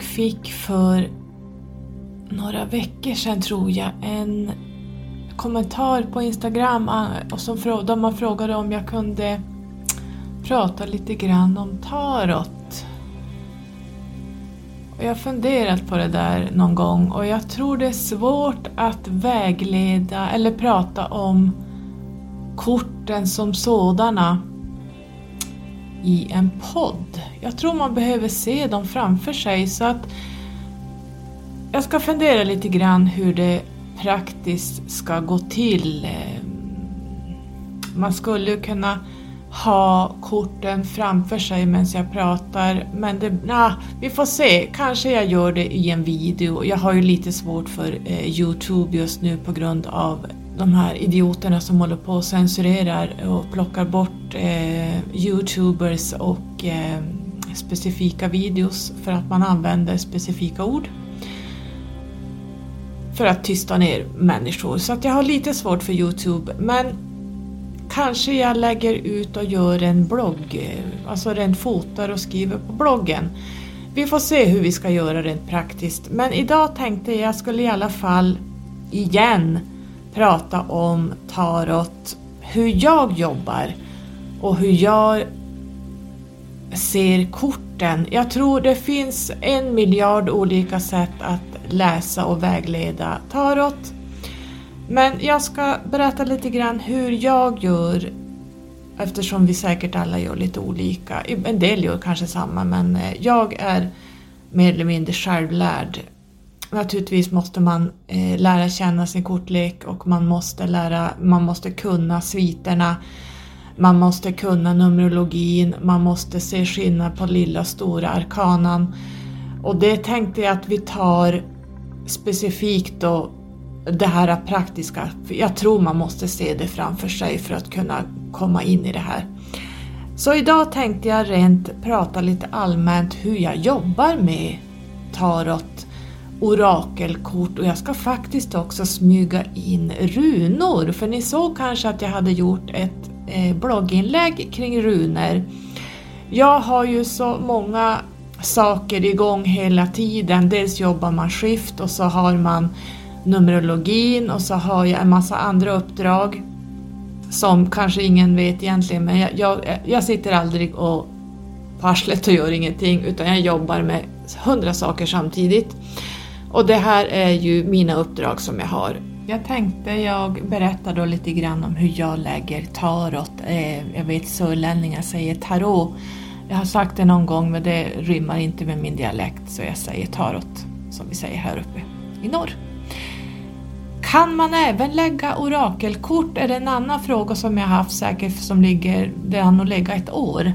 Jag fick för några veckor sedan tror jag en kommentar på Instagram ah, och som där man frågade om jag kunde prata lite grann om tarot. Jag har funderat på det där någon gång och jag tror det är svårt att vägleda eller prata om korten som sådana i en podd. Jag tror man behöver se dem framför sig så att jag ska fundera lite grann hur det praktiskt ska gå till. Man skulle kunna ha korten framför sig medan jag pratar men det, nah, vi får se, kanske jag gör det i en video. Jag har ju lite svårt för eh, Youtube just nu på grund av de här idioterna som håller på och censurerar och plockar bort eh, Youtubers och eh, specifika videos för att man använder specifika ord. För att tysta ner människor. Så att jag har lite svårt för Youtube. Men kanske jag lägger ut och gör en blogg, alltså rent fotar och skriver på bloggen. Vi får se hur vi ska göra rent praktiskt. Men idag tänkte jag jag skulle i alla fall igen prata om tarot, hur jag jobbar och hur jag ser korten. Jag tror det finns en miljard olika sätt att läsa och vägleda tarot. Men jag ska berätta lite grann hur jag gör eftersom vi säkert alla gör lite olika. En del gör kanske samma men eh, jag är mer eller mindre självlärd Naturligtvis måste man eh, lära känna sin kortlek och man måste, lära, man måste kunna sviterna. Man måste kunna numerologin, man måste se skillnad på lilla och stora arkanan. Och det tänkte jag att vi tar specifikt då det här praktiska. Jag tror man måste se det framför sig för att kunna komma in i det här. Så idag tänkte jag rent prata lite allmänt hur jag jobbar med tarot orakelkort och jag ska faktiskt också smyga in runor för ni såg kanske att jag hade gjort ett Eh, blogginlägg kring runor. Jag har ju så många saker igång hela tiden. Dels jobbar man skift och så har man Numerologin och så har jag en massa andra uppdrag som kanske ingen vet egentligen men jag, jag, jag sitter aldrig och på arslet och gör ingenting utan jag jobbar med hundra saker samtidigt. Och det här är ju mina uppdrag som jag har. Jag tänkte jag berättar då lite grann om hur jag lägger tarot. Eh, jag vet sörlänningar säger tarot. Jag har sagt det någon gång men det rimmar inte med min dialekt så jag säger tarot som vi säger här uppe i norr. Kan man även lägga orakelkort? är det en annan fråga som jag haft säkert som ligger, det har nog legat ett år.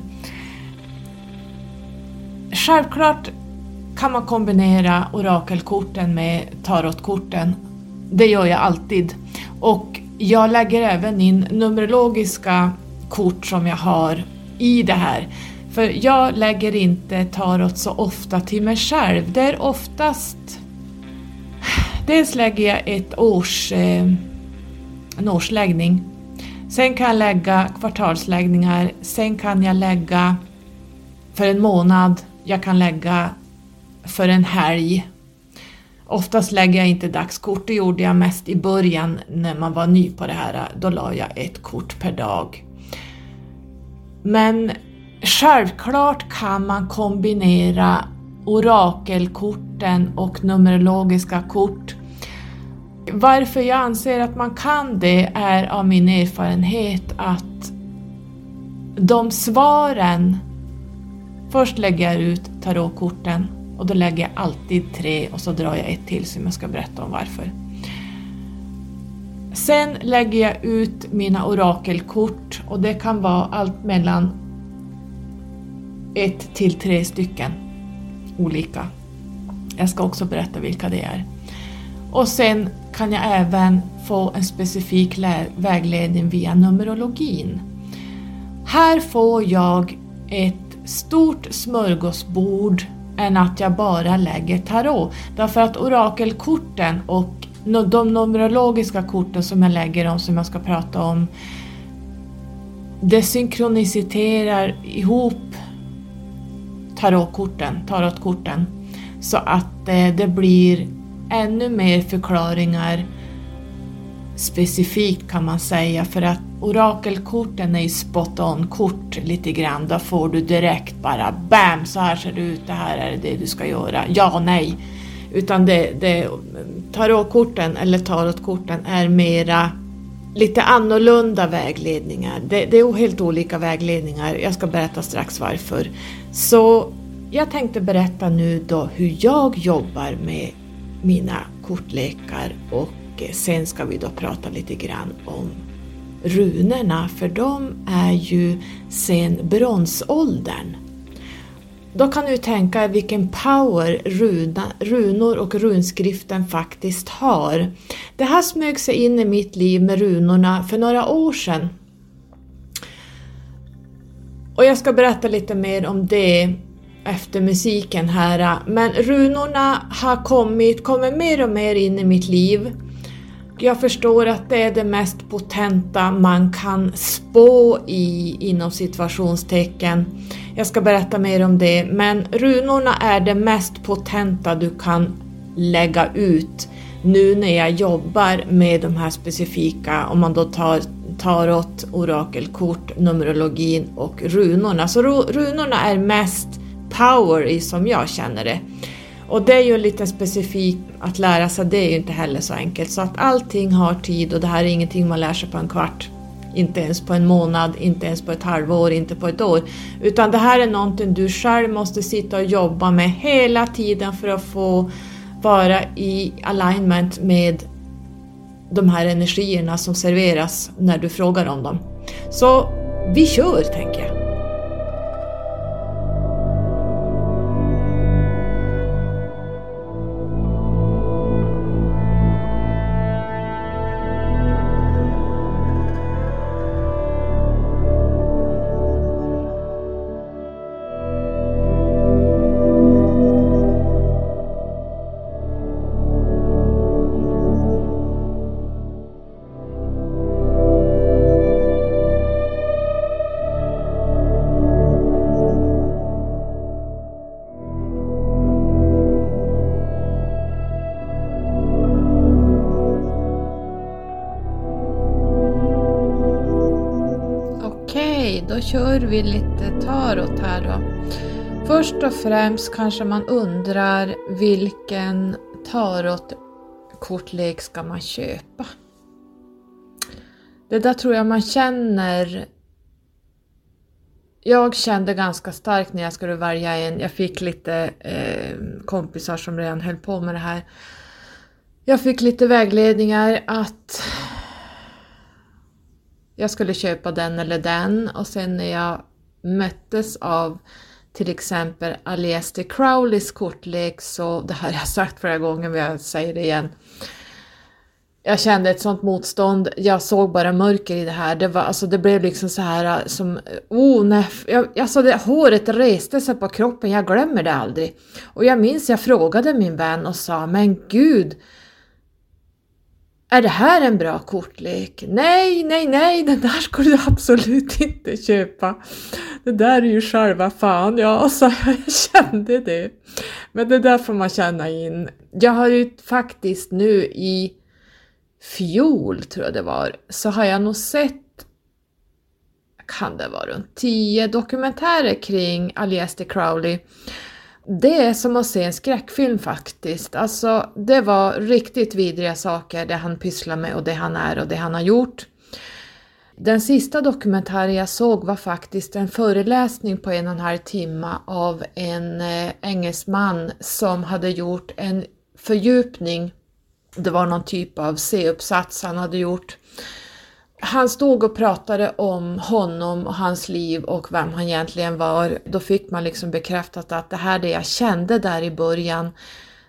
Självklart kan man kombinera orakelkorten med tarotkorten. Det gör jag alltid. Och jag lägger även in numerologiska kort som jag har i det här. För jag lägger inte tarot så ofta till mig själv. Det är oftast... Dels lägger jag ett års, eh, en årsläggning. Sen kan jag lägga kvartalsläggningar. Sen kan jag lägga för en månad. Jag kan lägga för en helg. Oftast lägger jag inte dagskort, det gjorde jag mest i början när man var ny på det här. Då la jag ett kort per dag. Men självklart kan man kombinera orakelkorten och numerologiska kort. Varför jag anser att man kan det är av min erfarenhet att de svaren Först lägger jag ut tarotkorten och då lägger jag alltid tre och så drar jag ett till som jag ska berätta om varför. Sen lägger jag ut mina orakelkort och det kan vara allt mellan ett till tre stycken olika. Jag ska också berätta vilka det är. Och sen kan jag även få en specifik vägledning via Numerologin. Här får jag ett stort smörgåsbord än att jag bara lägger tarot. Därför att orakelkorten och de numerologiska korten som jag lägger om, som jag ska prata om, det synkroniserar ihop tarotkorten, tarotkorten så att eh, det blir ännu mer förklaringar specifikt kan man säga för att orakelkorten är ju spot on kort lite grann. Då får du direkt bara BAM! Så här ser det ut, det här är det du ska göra. Ja, nej. Utan det, det, tarotkorten eller tarotkorten är mera lite annorlunda vägledningar. Det, det, är helt olika vägledningar. Jag ska berätta strax varför. Så jag tänkte berätta nu då hur jag jobbar med mina kortlekar och eh, sen ska vi då prata lite grann om runorna för de är ju sen bronsåldern. Då kan du tänka vilken power runa, runor och runskriften faktiskt har. Det här smög sig in i mitt liv med runorna för några år sedan. Och jag ska berätta lite mer om det efter musiken här. Men runorna har kommit, kommer mer och mer in i mitt liv. Jag förstår att det är det mest potenta man kan spå i inom situationstecken. Jag ska berätta mer om det, men runorna är det mest potenta du kan lägga ut nu när jag jobbar med de här specifika, om man då tar tarot, orakelkort, numerologin och runorna. Så runorna är mest power i som jag känner det. Och det är ju lite specifikt att lära sig, det är ju inte heller så enkelt. Så att allting har tid och det här är ingenting man lär sig på en kvart. Inte ens på en månad, inte ens på ett halvår, inte på ett år. Utan det här är någonting du själv måste sitta och jobba med hela tiden för att få vara i alignment med de här energierna som serveras när du frågar om dem. Så vi kör, tänker jag. Vi lite tarot här då. Först och främst kanske man undrar vilken tarotkortlek ska man köpa? Det där tror jag man känner jag kände ganska starkt när jag skulle välja en, jag fick lite eh, kompisar som redan höll på med det här. Jag fick lite vägledningar att jag skulle köpa den eller den och sen när jag möttes av till exempel Alieste Crowleys kortlek så, det här har jag sagt flera gånger men jag säger det igen. Jag kände ett sånt motstånd, jag såg bara mörker i det här. Det, var, alltså, det blev liksom så här äh, som, oh nej, jag, alltså det, håret reste sig på kroppen, jag glömmer det aldrig. Och jag minns jag frågade min vän och sa, men gud, är det här en bra kortlek? Nej, nej, nej, den där ska du absolut inte köpa. Det där är ju själva fan, ja, så jag kände det. Men det där får man känna in. Jag har ju faktiskt nu i fjol, tror jag det var, så har jag nog sett kan det vara runt tio dokumentärer kring Aleister Crowley det är som att se en skräckfilm faktiskt. Alltså, det var riktigt vidriga saker det han pysslar med och det han är och det han har gjort. Den sista dokumentären jag såg var faktiskt en föreläsning på en och en halv timme av en eh, engelsman som hade gjort en fördjupning. Det var någon typ av C-uppsats han hade gjort han stod och pratade om honom och hans liv och vem han egentligen var. Då fick man liksom bekräftat att det här det jag kände där i början,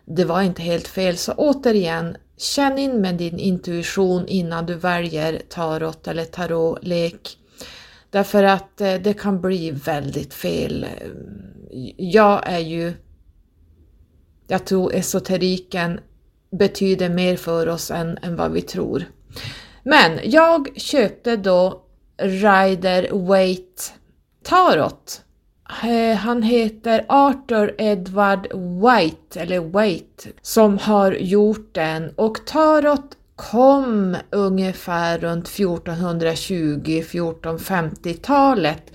det var inte helt fel. Så återigen, känn in med din intuition innan du väljer tarot eller tarotlek. Därför att eh, det kan bli väldigt fel. Jag är ju... Jag tror esoteriken betyder mer för oss än, än vad vi tror. Men jag köpte då Rider Waite Tarot. Eh, han heter Arthur Edward White, eller Waite, som har gjort den och Tarot kom ungefär runt 1420-1450-talet.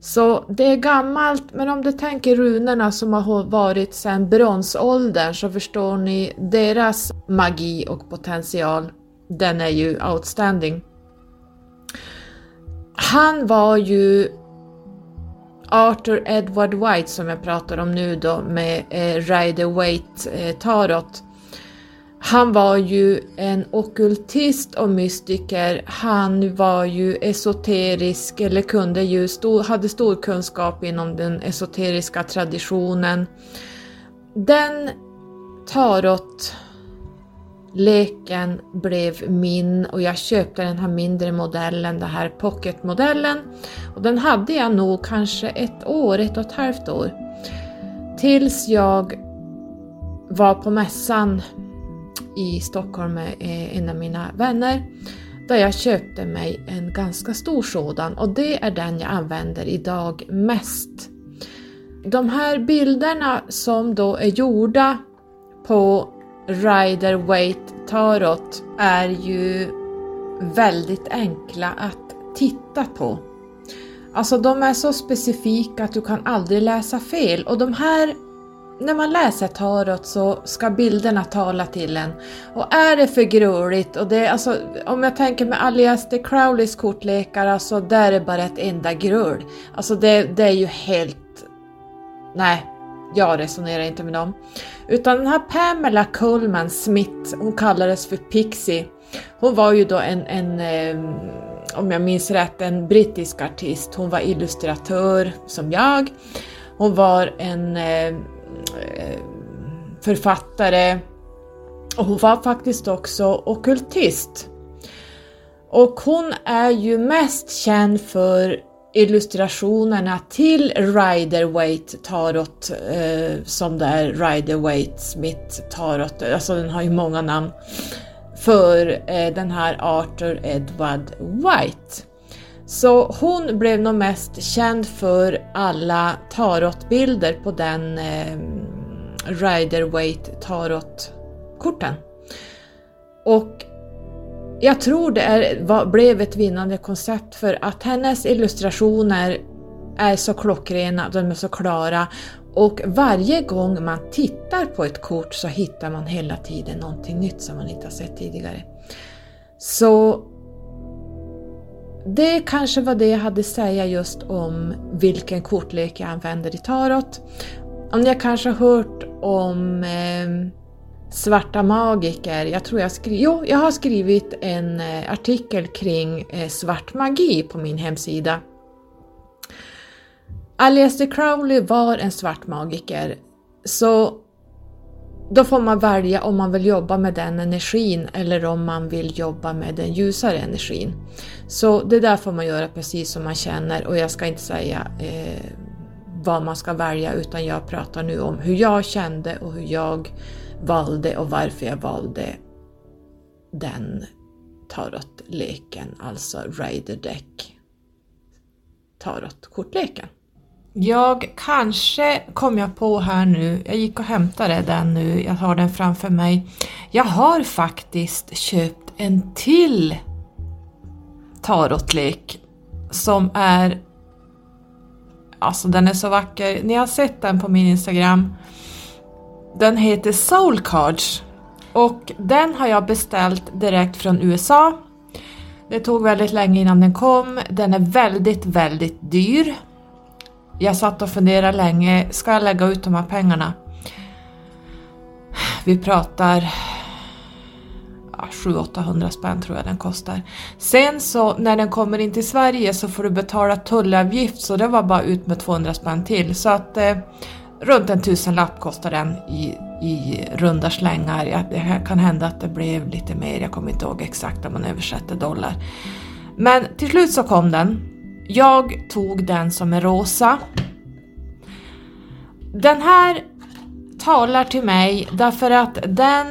Så det är gammalt, men om du tänker runorna som har varit sedan bronsåldern så förstår ni deras magi och potential. Den är ju outstanding. Han var ju Arthur Edward White som jag pratar om nu då med eh, Rider Waite eh, Tarot. Han var ju en okultist och mystiker. Han var ju esoterisk eller kunde ju stor, hade stor kunskap inom den esoteriska traditionen. Den tarot leken blev min och jag köpte den här mindre modellen, den här pocketmodellen. Och den hade jag nog kanske ett år, ett och ett halvt år. Tills jag var på mässan i Stockholm med eh, en av mina vänner där jag köpte mig en ganska stor sådan och det är den jag använder idag mest. De här bilderna som då är gjorda på Rider Waite Tarot är ju väldigt enkla att titta på. Alltså de är så specifika att du kan aldrig läsa fel och de här när man läser tarot så ska bilderna tala till en. Och är det för gruligt, och det, alltså, om jag tänker med Alias de Crowleys kortlekar, alltså där är bara ett enda grull. Alltså det, det är ju helt... Nej, jag resonerar inte med dem. Utan den här Pamela Coleman Smith, hon kallades för Pixie. Hon var ju då en, en ehm, om jag minns rätt, en brittisk artist. Hon var illustratör som jag. Hon var en ehm, ehm, författare och hon var faktiskt också okultist. Och hon är ju mest känd för illustrationerna till Rider-Waite Tarot eh, som det är Rider-Waite Smith Tarot, alltså den har ju många namn, för eh, den här Arthur Edward White. Så hon blev nog mest känd för alla tarotbilder på den eh, Rider-Waite tarotkorten. Och jag tror det är, var, blev ett vinnande koncept för att hennes illustrationer är så klockrena, de är så klara och varje gång man tittar på ett kort så hittar man hela tiden någonting nytt som man inte har sett tidigare. Så det kanske var det jag hade att säga just om vilken kortlek jag använder i tarot. Om ni har kanske hört om eh, svarta magiker. Jag tror jag, skri jo, jag har skrivit en eh, artikel kring eh, svart magi på min hemsida. Aleister Crowley var en svart magiker, så då får man välja om man vill jobba med den energin eller om man vill jobba med den ljusare energin. Så det där får man göra precis som man känner och jag ska inte säga eh, vad man ska välja utan jag pratar nu om hur jag kände och hur jag valde och varför jag valde den tarotleken, alltså Raider Deck tarotkortleken. Jag kanske kom jag på här nu, jag gick och hämtade den nu, jag har den framför mig. Jag har faktiskt köpt en till tarotlek som är Alltså den är så vacker. Ni har sett den på min Instagram. Den heter Soul Cards och den har jag beställt direkt från USA. Det tog väldigt länge innan den kom. Den är väldigt, väldigt dyr. Jag satt och funderade länge, ska jag lägga ut de här pengarna? Vi pratar 700-800 spänn tror jag den kostar. Sen så när den kommer in till Sverige så får du betala tullavgift så det var bara ut med 200 spänn till. Så att eh, runt en tusenlapp kostar den i, i runda slängar. Ja, det kan hända att det blev lite mer, jag kommer inte ihåg exakt om man översätter dollar. Men till slut så kom den. Jag tog den som är rosa. Den här talar till mig därför att den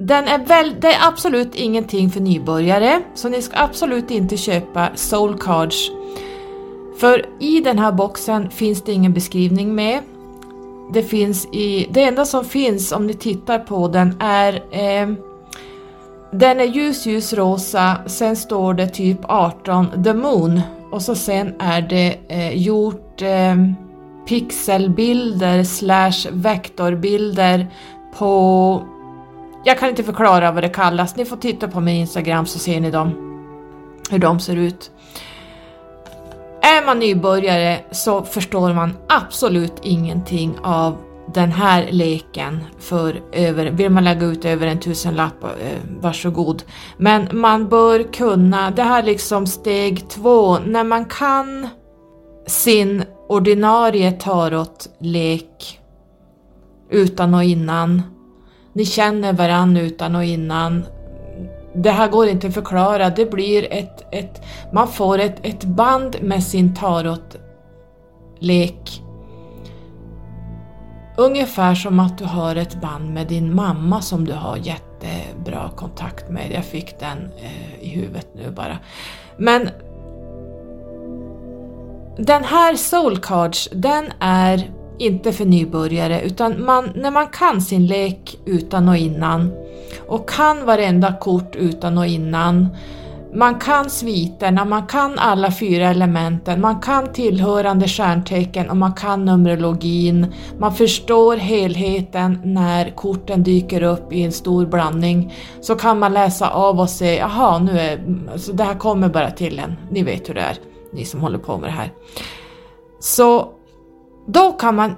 den är väl, det är absolut ingenting för nybörjare, så ni ska absolut inte köpa Soul Cards. För i den här boxen finns det ingen beskrivning med. Det, finns i, det enda som finns om ni tittar på den är eh, den är ljus, ljus rosa, sen står det typ 18 The Moon och så sen är det eh, gjort eh, pixelbilder slash vektorbilder på jag kan inte förklara vad det kallas, ni får titta på min Instagram så ser ni dem, hur de ser ut. Är man nybörjare så förstår man absolut ingenting av den här leken för över, vill man lägga ut över en tusenlapp, eh, varsågod. Men man bör kunna, det här är liksom steg två, när man kan sin ordinarie tarotlek utan och innan. Ni känner varann utan och innan. Det här går inte att förklara, det blir ett, ett man får ett, ett band med sin tarotlek Ungefär som att du har ett band med din mamma som du har jättebra kontakt med. Jag fick den eh, i huvudet nu bara. Men den här Soul Cards, den är inte för nybörjare utan man, när man kan sin lek utan och innan och kan varenda kort utan och innan man kan sviterna, man kan alla fyra elementen, man kan tillhörande stjärntecken och man kan Numerologin. Man förstår helheten när korten dyker upp i en stor blandning. Så kan man läsa av och se, jaha, nu är, så det här kommer bara till en. Ni vet hur det är, ni som håller på med det här. Så då kan man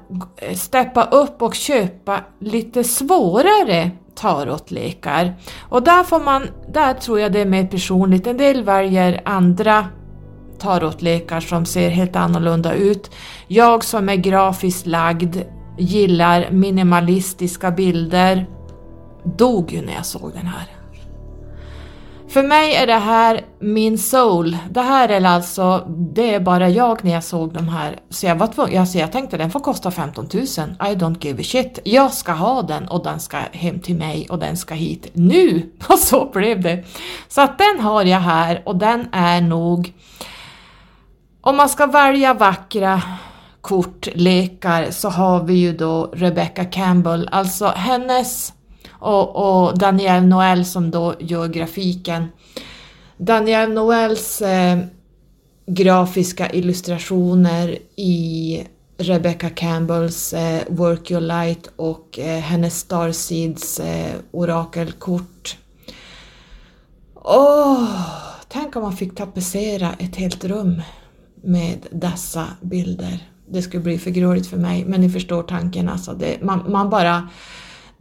steppa upp och köpa lite svårare tarotlekar. Och där får man, där tror jag det är mer personligt, en del väljer andra tarotlekar som ser helt annorlunda ut. Jag som är grafiskt lagd gillar minimalistiska bilder. Dog ju när jag såg den här. För mig är det här min soul. Det här är alltså, det är bara jag när jag såg de här. Så jag var tvungen, alltså jag tänkte den får kosta 15 000. I don't give a shit. Jag ska ha den och den ska hem till mig och den ska hit nu. Och så blev det. Så att den har jag här och den är nog, om man ska välja vackra kortlekar så har vi ju då Rebecca Campbell, alltså hennes och, och Daniel Noel som då gör grafiken. Daniel Noels eh, grafiska illustrationer i Rebecca Campbells eh, Work Your Light och eh, hennes Starseeds eh, orakelkort. Åh, tänk om man fick tapetsera ett helt rum med dessa bilder. Det skulle bli för gråligt för mig, men ni förstår tanken alltså. Det, man, man bara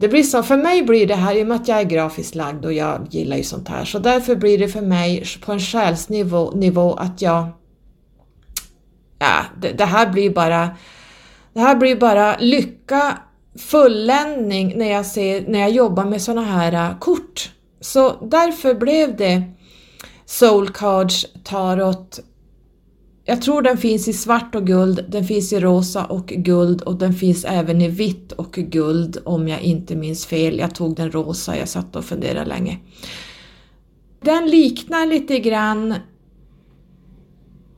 det blir så, för mig blir det här, i och med att jag är grafiskt lagd och jag gillar ju sånt här, så därför blir det för mig på en själsnivå nivå att jag... Ja, det, det här blir bara... Det här blir bara lycka, fulländning när jag, ser, när jag jobbar med såna här uh, kort. Så därför blev det Soul Cards Tarot jag tror den finns i svart och guld, den finns i rosa och guld och den finns även i vitt och guld om jag inte minns fel. Jag tog den rosa, jag satt och funderade länge. Den liknar lite grann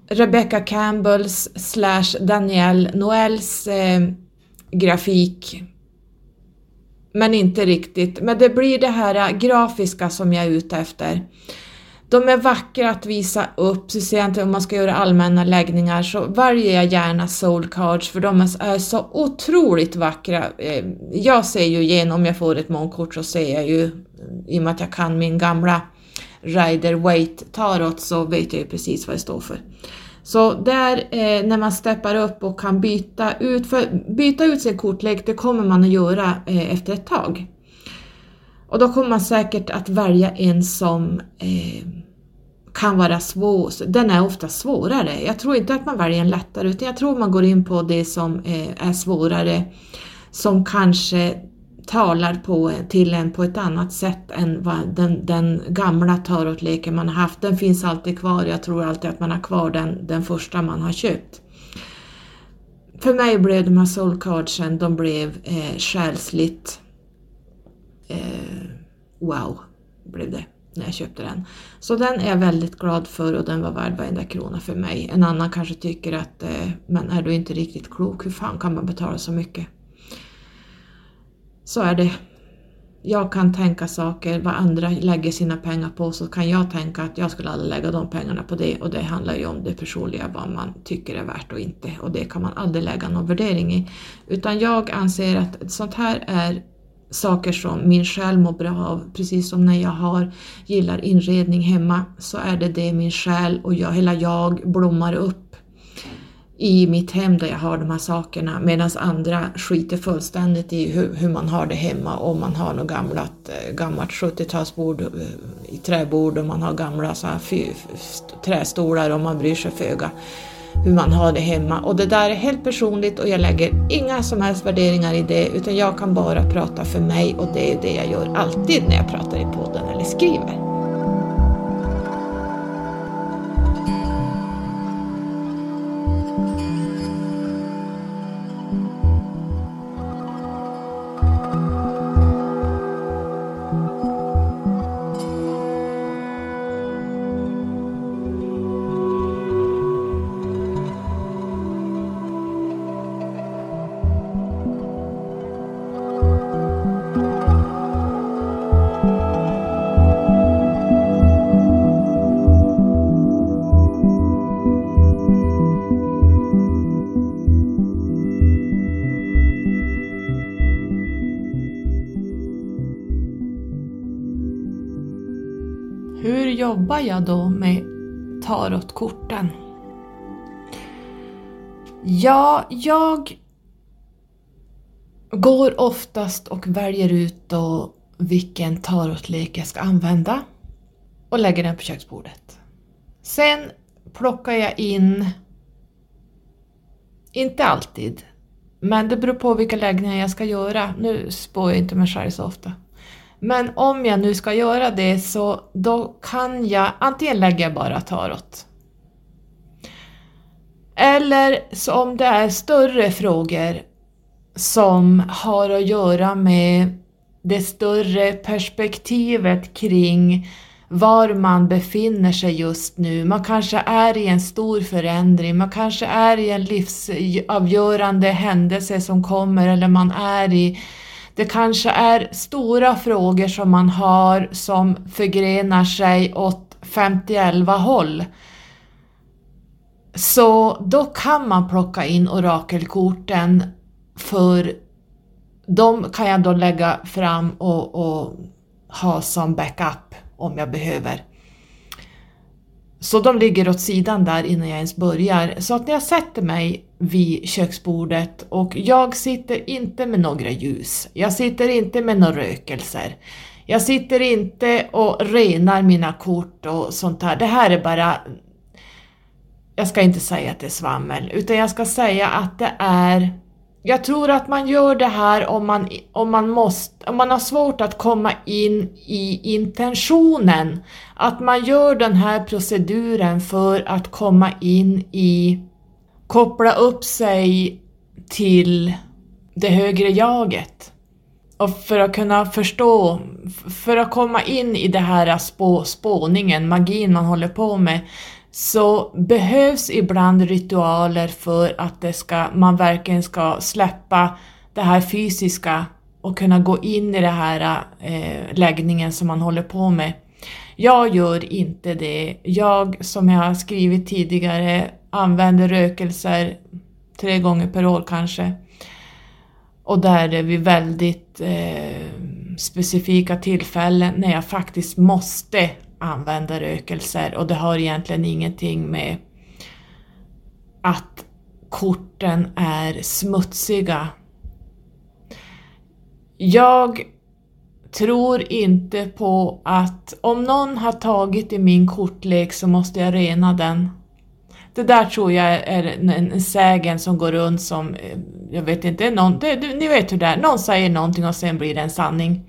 Rebecca Campbells slash Danielle Noels eh, grafik. Men inte riktigt. Men det blir det här eh, grafiska som jag är ute efter. De är vackra att visa upp, speciellt om man ska göra allmänna läggningar så väljer jag gärna soul cards för de är så otroligt vackra. Eh, jag ser ju igenom, om jag får ett månkort så ser jag ju, i och med att jag kan min gamla Rider Waite Tarot så vet jag ju precis vad det står för. Så där eh, när man steppar upp och kan byta ut, för byta ut sin kortlek det kommer man att göra eh, efter ett tag. Och då kommer man säkert att välja en som eh, kan vara svår, den är ofta svårare. Jag tror inte att man väljer en lättare utan jag tror man går in på det som eh, är svårare som kanske talar på, till en på ett annat sätt än vad den, den gamla tarotleken man har haft. Den finns alltid kvar, jag tror alltid att man har kvar den, den första man har köpt. För mig blev de här soul cardsen, de blev eh, själsligt eh, wow blev det när jag köpte den. Så den är jag väldigt glad för och den var värd varenda krona för mig. En annan kanske tycker att, eh, men är du inte riktigt klok, hur fan kan man betala så mycket? Så är det. Jag kan tänka saker, vad andra lägger sina pengar på, så kan jag tänka att jag skulle aldrig lägga de pengarna på det och det handlar ju om det personliga, vad man tycker är värt och inte och det kan man aldrig lägga någon värdering i. Utan jag anser att sånt här är saker som min själ mår bra av, precis som när jag har, gillar inredning hemma så är det det min själ och jag, hela jag blommar upp i mitt hem där jag har de här sakerna. Medan andra skiter fullständigt i hur, hur, man har det hemma. Om man har något eh, gammalt, gammalt 70-talsbord eh, i träbord och man har gamla så här trästolar och man bryr sig föga hur man har det hemma och det där är helt personligt och jag lägger inga som helst värderingar i det utan jag kan bara prata för mig och det är det jag gör alltid när jag pratar i podden eller skriver. Ja, jag går oftast och väljer ut då vilken tarotlek jag ska använda och lägger den på köksbordet. Sen plockar jag in, inte alltid, men det beror på vilka läggningar jag ska göra. Nu spår jag inte mig själv så ofta. Men om jag nu ska göra det så då kan jag antingen lägger jag bara tarot. Eller så om det är större frågor som har att göra med det större perspektivet kring var man befinner sig just nu. Man kanske är i en stor förändring, man kanske är i en livsavgörande händelse som kommer eller man är i det kanske är stora frågor som man har som förgrenar sig åt 51 håll. Så då kan man plocka in orakelkorten för de kan jag då lägga fram och, och ha som backup om jag behöver. Så de ligger åt sidan där innan jag ens börjar. Så att när jag sätter mig vid köksbordet och jag sitter inte med några ljus. Jag sitter inte med några rökelser. Jag sitter inte och renar mina kort och sånt här. Det här är bara... Jag ska inte säga att det är svammel, utan jag ska säga att det är... Jag tror att man gör det här om man, om man, måste, om man har svårt att komma in i intentionen. Att man gör den här proceduren för att komma in i koppla upp sig till det högre jaget. Och för att kunna förstå, för att komma in i det här spå, spåningen, magin man håller på med, så behövs ibland ritualer för att det ska, man verkligen ska släppa det här fysiska och kunna gå in i den här eh, läggningen som man håller på med. Jag gör inte det. Jag, som jag har skrivit tidigare, använder rökelser tre gånger per år kanske. Och där är vi väldigt eh, specifika tillfällen när jag faktiskt måste använda rökelser och det har egentligen ingenting med att korten är smutsiga. Jag tror inte på att om någon har tagit i min kortlek så måste jag rena den. Det där tror jag är en, en sägen som går runt som, eh, jag vet inte, någon, det, ni vet hur det är, någon säger någonting och sen blir det en sanning.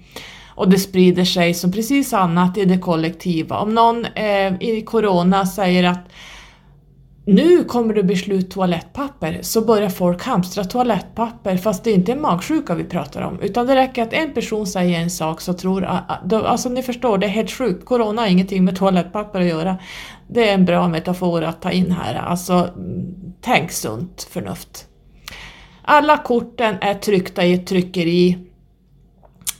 Och det sprider sig som precis annat i det kollektiva. Om någon eh, i Corona säger att nu kommer det bli slut toalettpapper, så börjar folk hamstra toalettpapper fast det inte är magsjuka vi pratar om, utan det räcker att en person säger en sak så tror, alltså ni förstår, det är helt sjukt, corona har ingenting med toalettpapper att göra. Det är en bra metafor att ta in här, alltså tänk sunt förnuft. Alla korten är tryckta i ett tryckeri.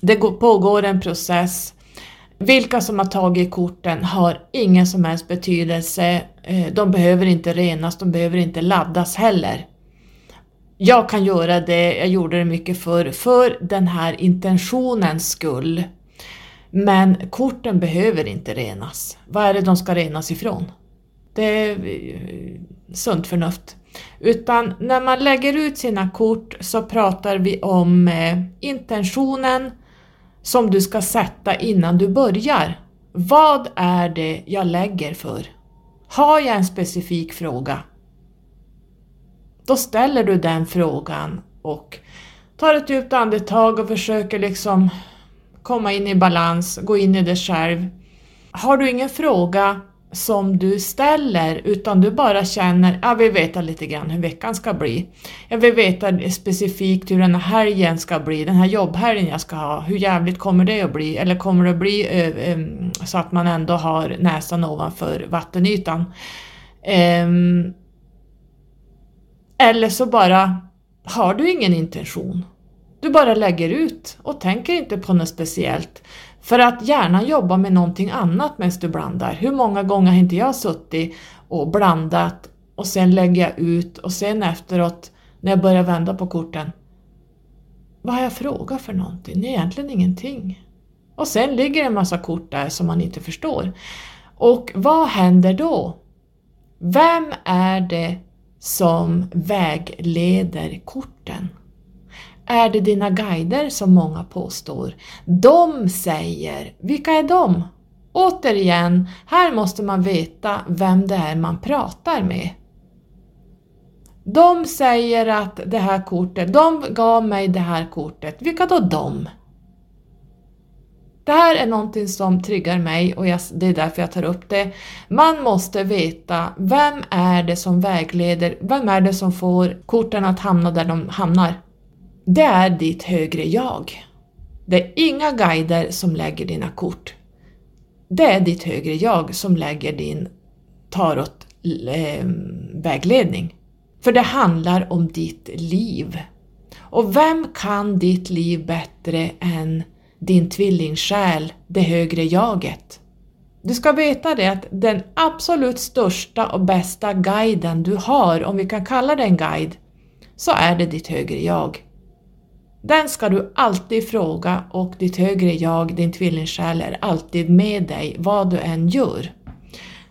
Det pågår en process. Vilka som har tagit korten har ingen som helst betydelse. Eh, de behöver inte renas, de behöver inte laddas heller. Jag kan göra det, jag gjorde det mycket förr, för den här intentionens skull. Men korten behöver inte renas. Vad är det de ska renas ifrån? Det är eh, sunt förnuft. Utan när man lägger ut sina kort så pratar vi om eh, intentionen som du ska sätta innan du börjar. Vad är det jag lägger för? Har jag en specifik fråga? Då ställer du den frågan och tar ett djupt andetag och försöker liksom komma in i balans, gå in i det själv. Har du ingen fråga som du ställer utan du bara känner, jag vill veta lite grann hur veckan ska bli. Jag vill veta specifikt hur den här helgen ska bli, den här jobbhelgen jag ska ha, hur jävligt kommer det att bli? Eller kommer det att bli eh, eh, så att man ändå har näsan ovanför vattenytan? Eh, eller så bara har du ingen intention. Du bara lägger ut och tänker inte på något speciellt. För att hjärnan jobbar med någonting annat medan du blandar. Hur många gånger har inte jag suttit och blandat och sen lägger jag ut och sen efteråt när jag börjar vända på korten. Vad har jag frågat för någonting? Det är egentligen ingenting. Och sen ligger en massa kort där som man inte förstår. Och vad händer då? Vem är det som vägleder korten? Är det dina guider som många påstår. De säger, vilka är de? Återigen, här måste man veta vem det är man pratar med. De säger att det här kortet, de gav mig det här kortet. Vilka då de? Det här är någonting som triggar mig och jag, det är därför jag tar upp det. Man måste veta vem är det som vägleder, vem är det som får korten att hamna där de hamnar? Det är ditt högre jag. Det är inga guider som lägger dina kort. Det är ditt högre jag som lägger din tarot-vägledning. Ehm, För det handlar om ditt liv. Och vem kan ditt liv bättre än din tvillingsjäl, det högre jaget? Du ska veta det att den absolut största och bästa guiden du har, om vi kan kalla det en guide, så är det ditt högre jag. Den ska du alltid fråga och ditt högre jag, din tvillingsjäl, är alltid med dig vad du än gör.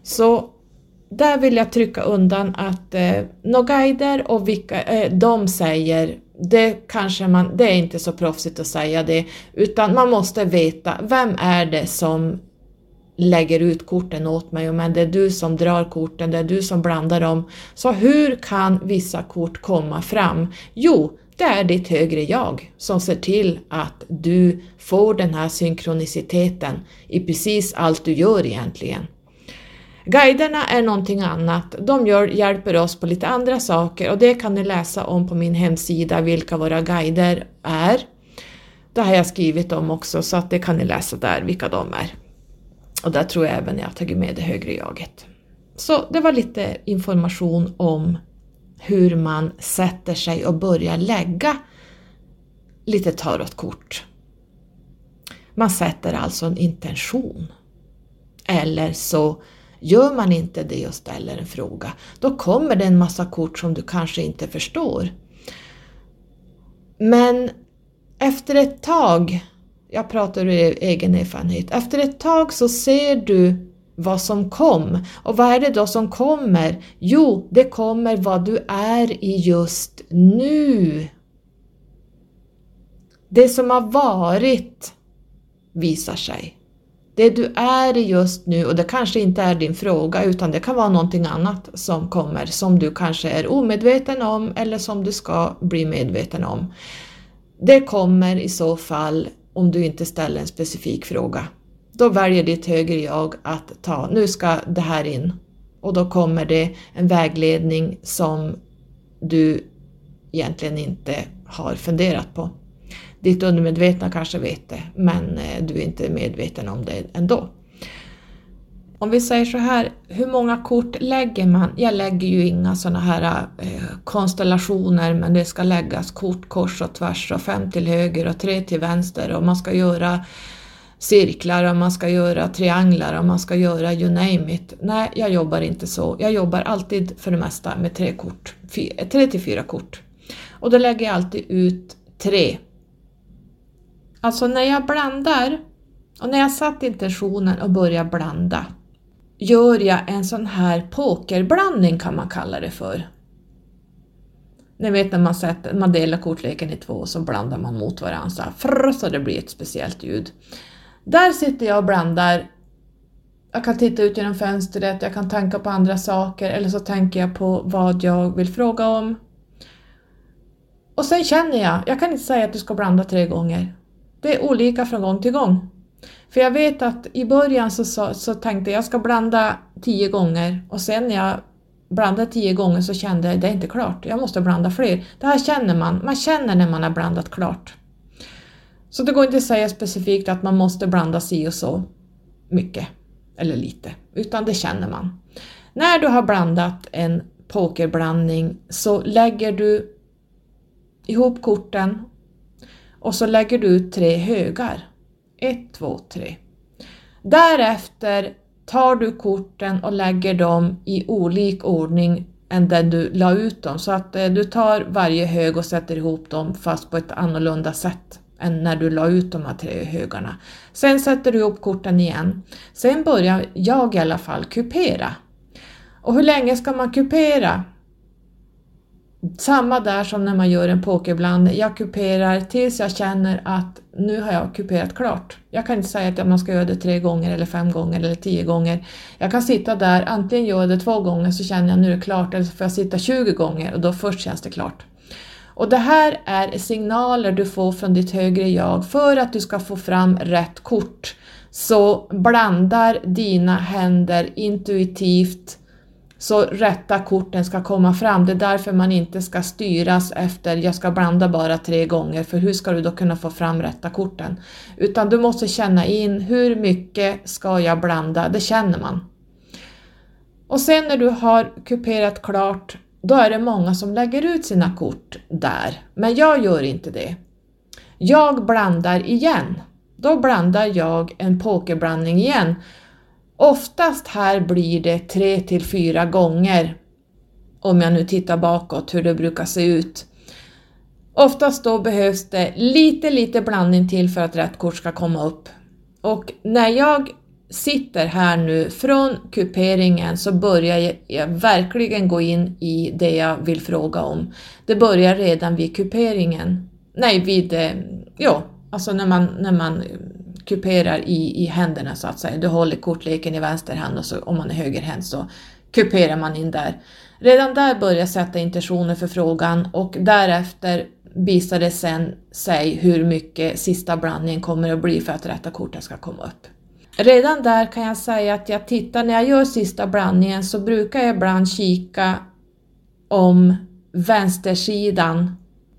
Så där vill jag trycka undan att eh, några guider och vilka, eh, de säger, det kanske man, det är inte så proffsigt att säga det, utan man måste veta vem är det som lägger ut korten åt mig, men det är du som drar korten, det är du som blandar dem. Så hur kan vissa kort komma fram? Jo, det är ditt högre jag som ser till att du får den här synkroniciteten i precis allt du gör egentligen. Guiderna är någonting annat. De gör, hjälper oss på lite andra saker och det kan ni läsa om på min hemsida vilka våra guider är. Det har jag skrivit om också så att det kan ni läsa där vilka de är. Och där tror jag även jag har tagit med det högre jaget. Så det var lite information om hur man sätter sig och börjar lägga lite tarotkort. Man sätter alltså en intention. Eller så gör man inte det och ställer en fråga. Då kommer det en massa kort som du kanske inte förstår. Men efter ett tag, jag pratar ur egen erfarenhet, efter ett tag så ser du vad som kom. Och vad är det då som kommer? Jo, det kommer vad du är i just nu. Det som har varit visar sig. Det du är i just nu, och det kanske inte är din fråga utan det kan vara någonting annat som kommer som du kanske är omedveten om eller som du ska bli medveten om. Det kommer i så fall om du inte ställer en specifik fråga. Då väljer ditt högre jag att ta, nu ska det här in. och då kommer det en vägledning som du egentligen inte har funderat på. Ditt undermedvetna kanske vet det, men eh, du är inte medveten om det ändå. Om vi säger så här, hur många kort lägger man? Jag lägger ju inga sådana här eh, konstellationer men det ska läggas kort kors och tvärs och fem till höger och tre till vänster och man ska göra cirklar och man ska göra trianglar och man ska göra you name it. Nej, jag jobbar inte så. Jag jobbar alltid för det mesta med tre kort, tre till fyra kort. Och då lägger jag alltid ut tre. Alltså när jag blandar och när jag satt intentionen och började blanda gör jag en sån här pokerblandning kan man kalla det för. Ni vet när man, sätter, man delar kortleken i två och så blandar man mot varandra så, här, så det blir ett speciellt ljud. Där sitter jag och blandar. Jag kan titta ut genom fönstret, jag kan tänka på andra saker eller så tänker jag på vad jag vill fråga om. Och sen känner jag, jag kan inte säga att du ska blanda tre gånger. Det är olika från gång till gång. För jag vet att i början så, så, så tänkte jag, jag ska blanda tio gånger och sen när jag blandade tio gånger så kände jag det är inte klart, jag måste blanda fler. Det här känner man, man känner när man har blandat klart. Så det går inte att säga specifikt att man måste blanda si och så mycket eller lite, utan det känner man. När du har blandat en pokerblandning så lägger du ihop korten och så lägger du ut tre högar. 1, 2, 3. Därefter tar du korten och lägger dem i olik ordning än den du la ut dem så att eh, du tar varje hög och sätter ihop dem fast på ett annorlunda sätt än när du la ut de här tre högarna. Sen sätter du ihop korten igen. Sen börjar jag i alla fall kupera. Och hur länge ska man kupera? Samma där som när man gör en pokerblandning. Jag kuperar tills jag känner att nu har jag kuperat klart. Jag kan inte säga att man ska göra det tre gånger eller fem gånger eller tio gånger. Jag kan sitta där, antingen gör jag det två gånger så känner jag nu är det klart eller så får jag sitta 20 gånger och då först känns det klart. Och det här är signaler du får från ditt högre jag för att du ska få fram rätt kort. Så blandar dina händer intuitivt så rätta korten ska komma fram. Det är därför man inte ska styras efter jag ska blanda bara tre gånger för hur ska du då kunna få fram rätta korten? Utan du måste känna in hur mycket ska jag blanda? Det känner man. Och sen när du har kuperat klart då är det många som lägger ut sina kort där, men jag gör inte det. Jag blandar igen. Då blandar jag en pokerblandning igen Oftast här blir det tre till fyra gånger om jag nu tittar bakåt hur det brukar se ut. Oftast då behövs det lite, lite blandning till för att rätt kort ska komma upp. Och när jag sitter här nu från kuperingen så börjar jag verkligen gå in i det jag vill fråga om. Det börjar redan vid kuperingen. Nej, vid, eh, ja, alltså när man, när man kuperar i, i händerna så att säga. Du håller kortleken i vänster hand och så, om man är högerhänt så kuperar man in där. Redan där börjar jag sätta intentioner för frågan och därefter visar det sen sig hur mycket sista blandningen kommer att bli för att rätta korten ska komma upp. Redan där kan jag säga att jag tittar, när jag gör sista blandningen så brukar jag ibland kika om vänstersidan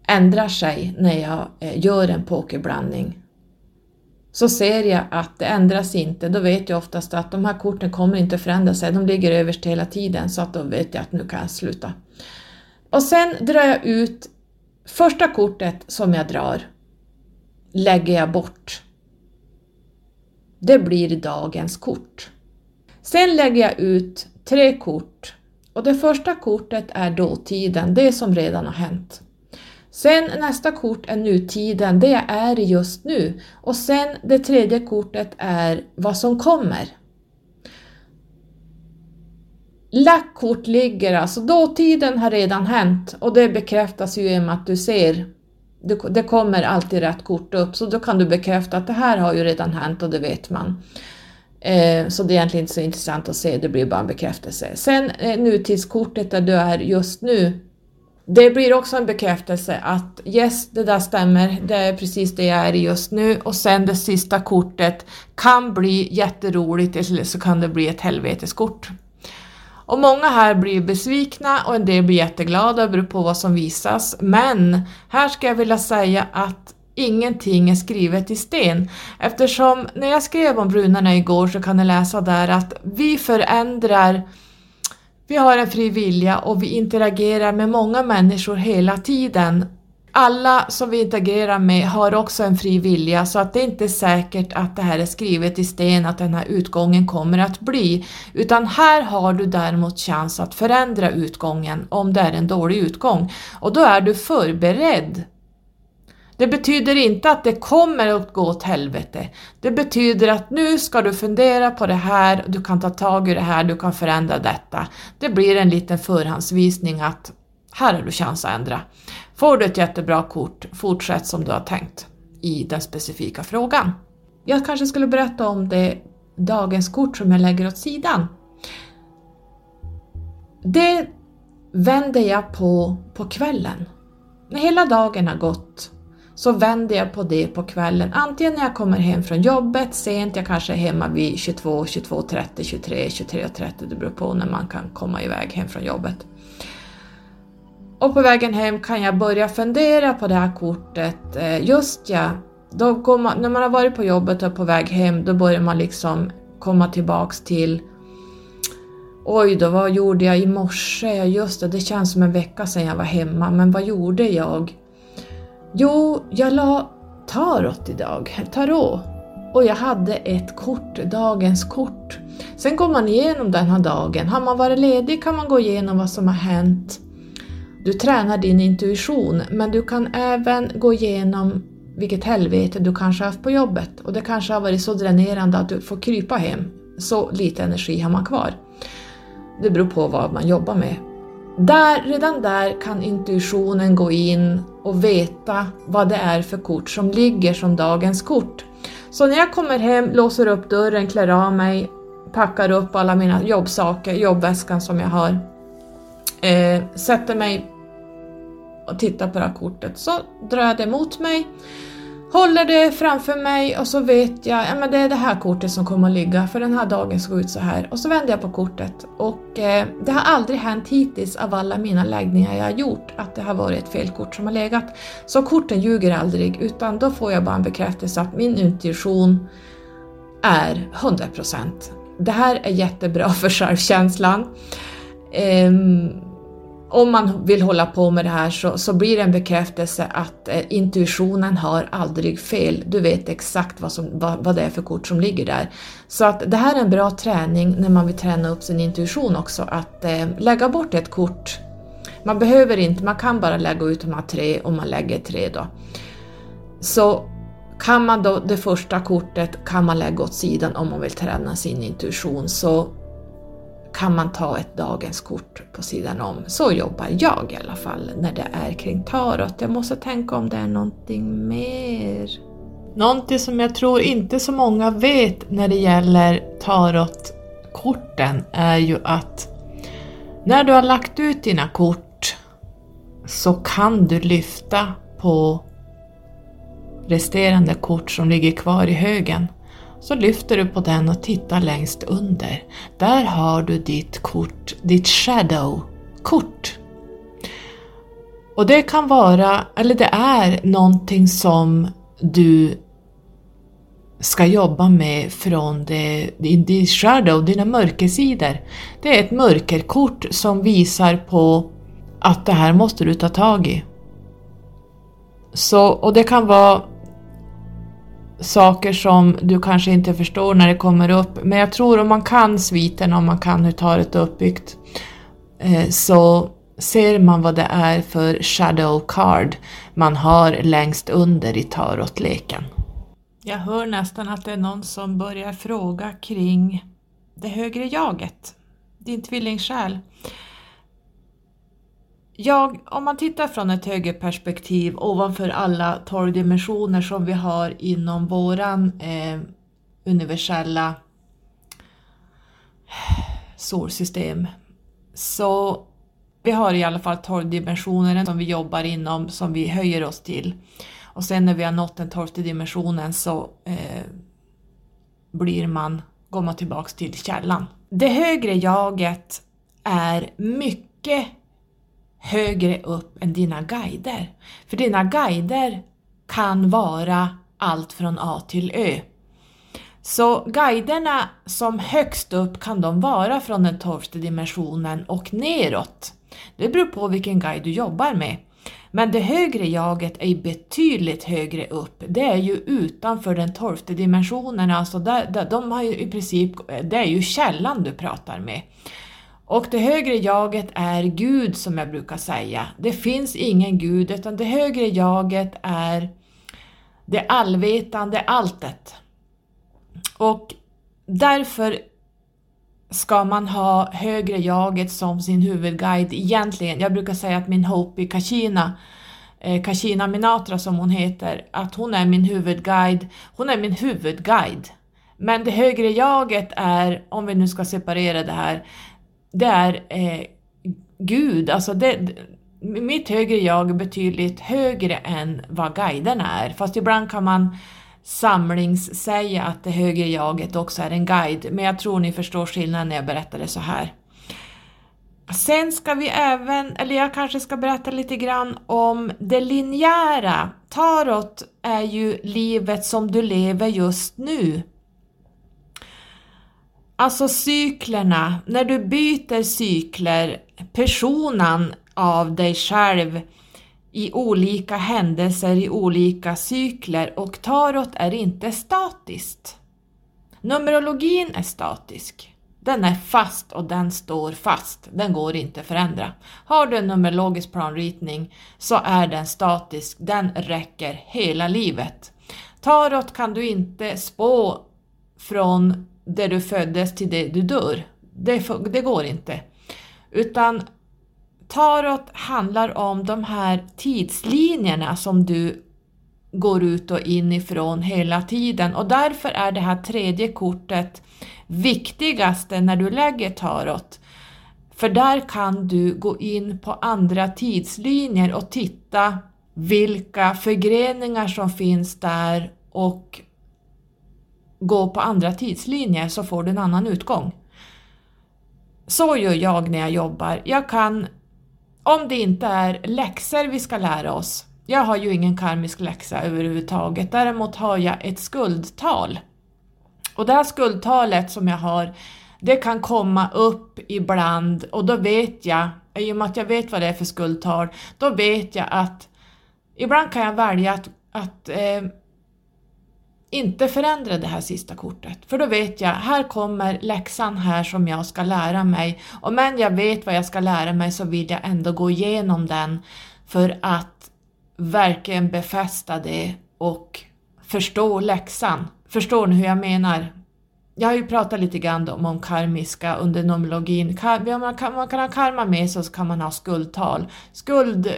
ändrar sig när jag eh, gör en pokerblandning så ser jag att det ändras inte, då vet jag oftast att de här korten kommer inte förändra sig, de ligger överst hela tiden så att då vet jag att nu kan jag sluta. Och sen drar jag ut första kortet som jag drar, lägger jag bort. Det blir dagens kort. Sen lägger jag ut tre kort och det första kortet är dåtiden, det som redan har hänt. Sen nästa kort är nutiden, det är just nu. Och sen det tredje kortet är vad som kommer. Lackkort ligger alltså, dåtiden har redan hänt och det bekräftas ju i och med att du ser det kommer alltid rätt kort upp så då kan du bekräfta att det här har ju redan hänt och det vet man. Eh, så det är egentligen inte så intressant att se, det blir bara en bekräftelse. Sen eh, nutidskortet där du är just nu det blir också en bekräftelse att yes, det där stämmer, det är precis det jag är i just nu och sen det sista kortet kan bli jätteroligt eller så kan det bli ett helveteskort. Och många här blir besvikna och en del blir jätteglada, beror på vad som visas. Men här ska jag vilja säga att ingenting är skrivet i sten. Eftersom när jag skrev om brunarna igår så kan ni läsa där att vi förändrar vi har en fri vilja och vi interagerar med många människor hela tiden. Alla som vi interagerar med har också en fri vilja så att det är inte säkert att det här är skrivet i sten att den här utgången kommer att bli. Utan här har du däremot chans att förändra utgången om det är en dålig utgång. Och då är du förberedd det betyder inte att det kommer att gå åt helvete. Det betyder att nu ska du fundera på det här, du kan ta tag i det här, du kan förändra detta. Det blir en liten förhandsvisning att här har du chans att ändra. Får du ett jättebra kort, fortsätt som du har tänkt i den specifika frågan. Jag kanske skulle berätta om det dagens kort som jag lägger åt sidan. Det vänder jag på på kvällen. När hela dagen har gått så vänder jag på det på kvällen. Antingen när jag kommer hem från jobbet sent, jag kanske är hemma vid 22, 22.30, 23, 23.30, det beror på när man kan komma iväg hem från jobbet. Och på vägen hem kan jag börja fundera på det här kortet. Eh, just ja, då går man, när man har varit på jobbet och på väg hem, då börjar man liksom komma tillbaks till Oj då, vad gjorde jag i morse? Ja just det, det känns som en vecka sedan jag var hemma, men vad gjorde jag? Jo, jag la tarot idag, tarot. Och jag hade ett kort, dagens kort. Sen går man igenom den här dagen. Har man varit ledig kan man gå igenom vad som har hänt. Du tränar din intuition, men du kan även gå igenom vilket helvete du kanske haft på jobbet och det kanske har varit så dränerande att du får krypa hem. Så lite energi har man kvar. Det beror på vad man jobbar med. Där, redan där kan intuitionen gå in och veta vad det är för kort som ligger som dagens kort. Så när jag kommer hem, låser upp dörren, klär av mig, packar upp alla mina jobbsaker, jobbväskan som jag har, eh, sätter mig och tittar på det här kortet, så drar jag det mot mig håller det framför mig och så vet jag att ja, det är det här kortet som kommer att ligga för den här dagen såg ut så här. Och så vänder jag på kortet och eh, det har aldrig hänt hittills av alla mina läggningar jag har gjort att det har varit ett fel kort som har legat. Så korten ljuger aldrig utan då får jag bara en bekräftelse att min intuition är 100%. Det här är jättebra för självkänslan. Um, om man vill hålla på med det här så, så blir det en bekräftelse att eh, intuitionen har aldrig fel. Du vet exakt vad, som, vad, vad det är för kort som ligger där. Så att det här är en bra träning när man vill träna upp sin intuition också, att eh, lägga bort ett kort. Man behöver inte, man kan bara lägga ut de här tre om man lägger tre då. Så kan man då det första kortet kan man lägga åt sidan om man vill träna sin intuition. Så kan man ta ett dagens kort på sidan om. Så jobbar jag i alla fall när det är kring tarot. Jag måste tänka om det är någonting mer. Någonting som jag tror inte så många vet när det gäller tarotkorten är ju att när du har lagt ut dina kort så kan du lyfta på resterande kort som ligger kvar i högen så lyfter du på den och tittar längst under. Där har du ditt kort, ditt shadow-kort. Och det kan vara, eller det är någonting som du ska jobba med från det, din shadow, dina mörkersidor. Det är ett mörkerkort som visar på att det här måste du ta tag i. Så, och det kan vara saker som du kanske inte förstår när det kommer upp. Men jag tror om man kan sviten, om man kan hur talet är uppbyggt, eh, så ser man vad det är för shadow card man har längst under i tarotleken. Jag hör nästan att det är någon som börjar fråga kring det högre jaget, din tvillingsjäl. Jag, om man tittar från ett högre perspektiv ovanför alla tolv dimensioner som vi har inom våran eh, universella solsystem. Så vi har i alla fall tolv dimensioner som vi jobbar inom, som vi höjer oss till. Och sen när vi har nått den tolfte dimensionen så eh, blir man, går man tillbaks till källan. Det högre jaget är mycket högre upp än dina guider. För dina guider kan vara allt från A till Ö. Så guiderna som högst upp kan de vara från den tolfte dimensionen och neråt. Det beror på vilken guide du jobbar med. Men det högre jaget är betydligt högre upp. Det är ju utanför den tolfte dimensionen, alltså där, där, de har ju i princip, det är ju källan du pratar med. Och det högre jaget är Gud som jag brukar säga. Det finns ingen Gud utan det högre jaget är det allvetande alltet. Och därför ska man ha högre jaget som sin huvudguide egentligen. Jag brukar säga att min Hopi Kachina, eh, Minatra som hon heter, att hon är min huvudguide. Hon är min huvudguide. Men det högre jaget är, om vi nu ska separera det här, det är eh, Gud, alltså det, mitt högre jag är betydligt högre än vad guiderna är. Fast ibland kan man samlingssäga att det högre jaget också är en guide, men jag tror ni förstår skillnaden när jag berättar det så här. Sen ska vi även, eller jag kanske ska berätta lite grann om det linjära. Tarot är ju livet som du lever just nu. Alltså cyklerna, när du byter cykler, personen av dig själv i olika händelser i olika cykler och tarot är inte statiskt. Numerologin är statisk. Den är fast och den står fast, den går inte att förändra. Har du en numerologisk planritning så är den statisk, den räcker hela livet. Tarot kan du inte spå från där du föddes till det du dör. Det, det går inte. Utan tarot handlar om de här tidslinjerna som du går ut och in ifrån hela tiden och därför är det här tredje kortet viktigaste när du lägger tarot. För där kan du gå in på andra tidslinjer och titta vilka förgreningar som finns där och gå på andra tidslinjer så får du en annan utgång. Så gör jag när jag jobbar. Jag kan, om det inte är läxor vi ska lära oss, jag har ju ingen karmisk läxa överhuvudtaget, däremot har jag ett skuldtal. Och det här skuldtalet som jag har, det kan komma upp ibland och då vet jag, i och med att jag vet vad det är för skuldtal, då vet jag att ibland kan jag välja att, att eh, inte förändra det här sista kortet. För då vet jag, här kommer läxan här som jag ska lära mig. Och men jag vet vad jag ska lära mig så vill jag ändå gå igenom den för att verkligen befästa det och förstå läxan. Förstår ni hur jag menar? Jag har ju pratat lite grann om, om karmiska under nomologin. Kar, man, kan, man kan ha karma med sig och så kan man ha skuldtal. Skuld,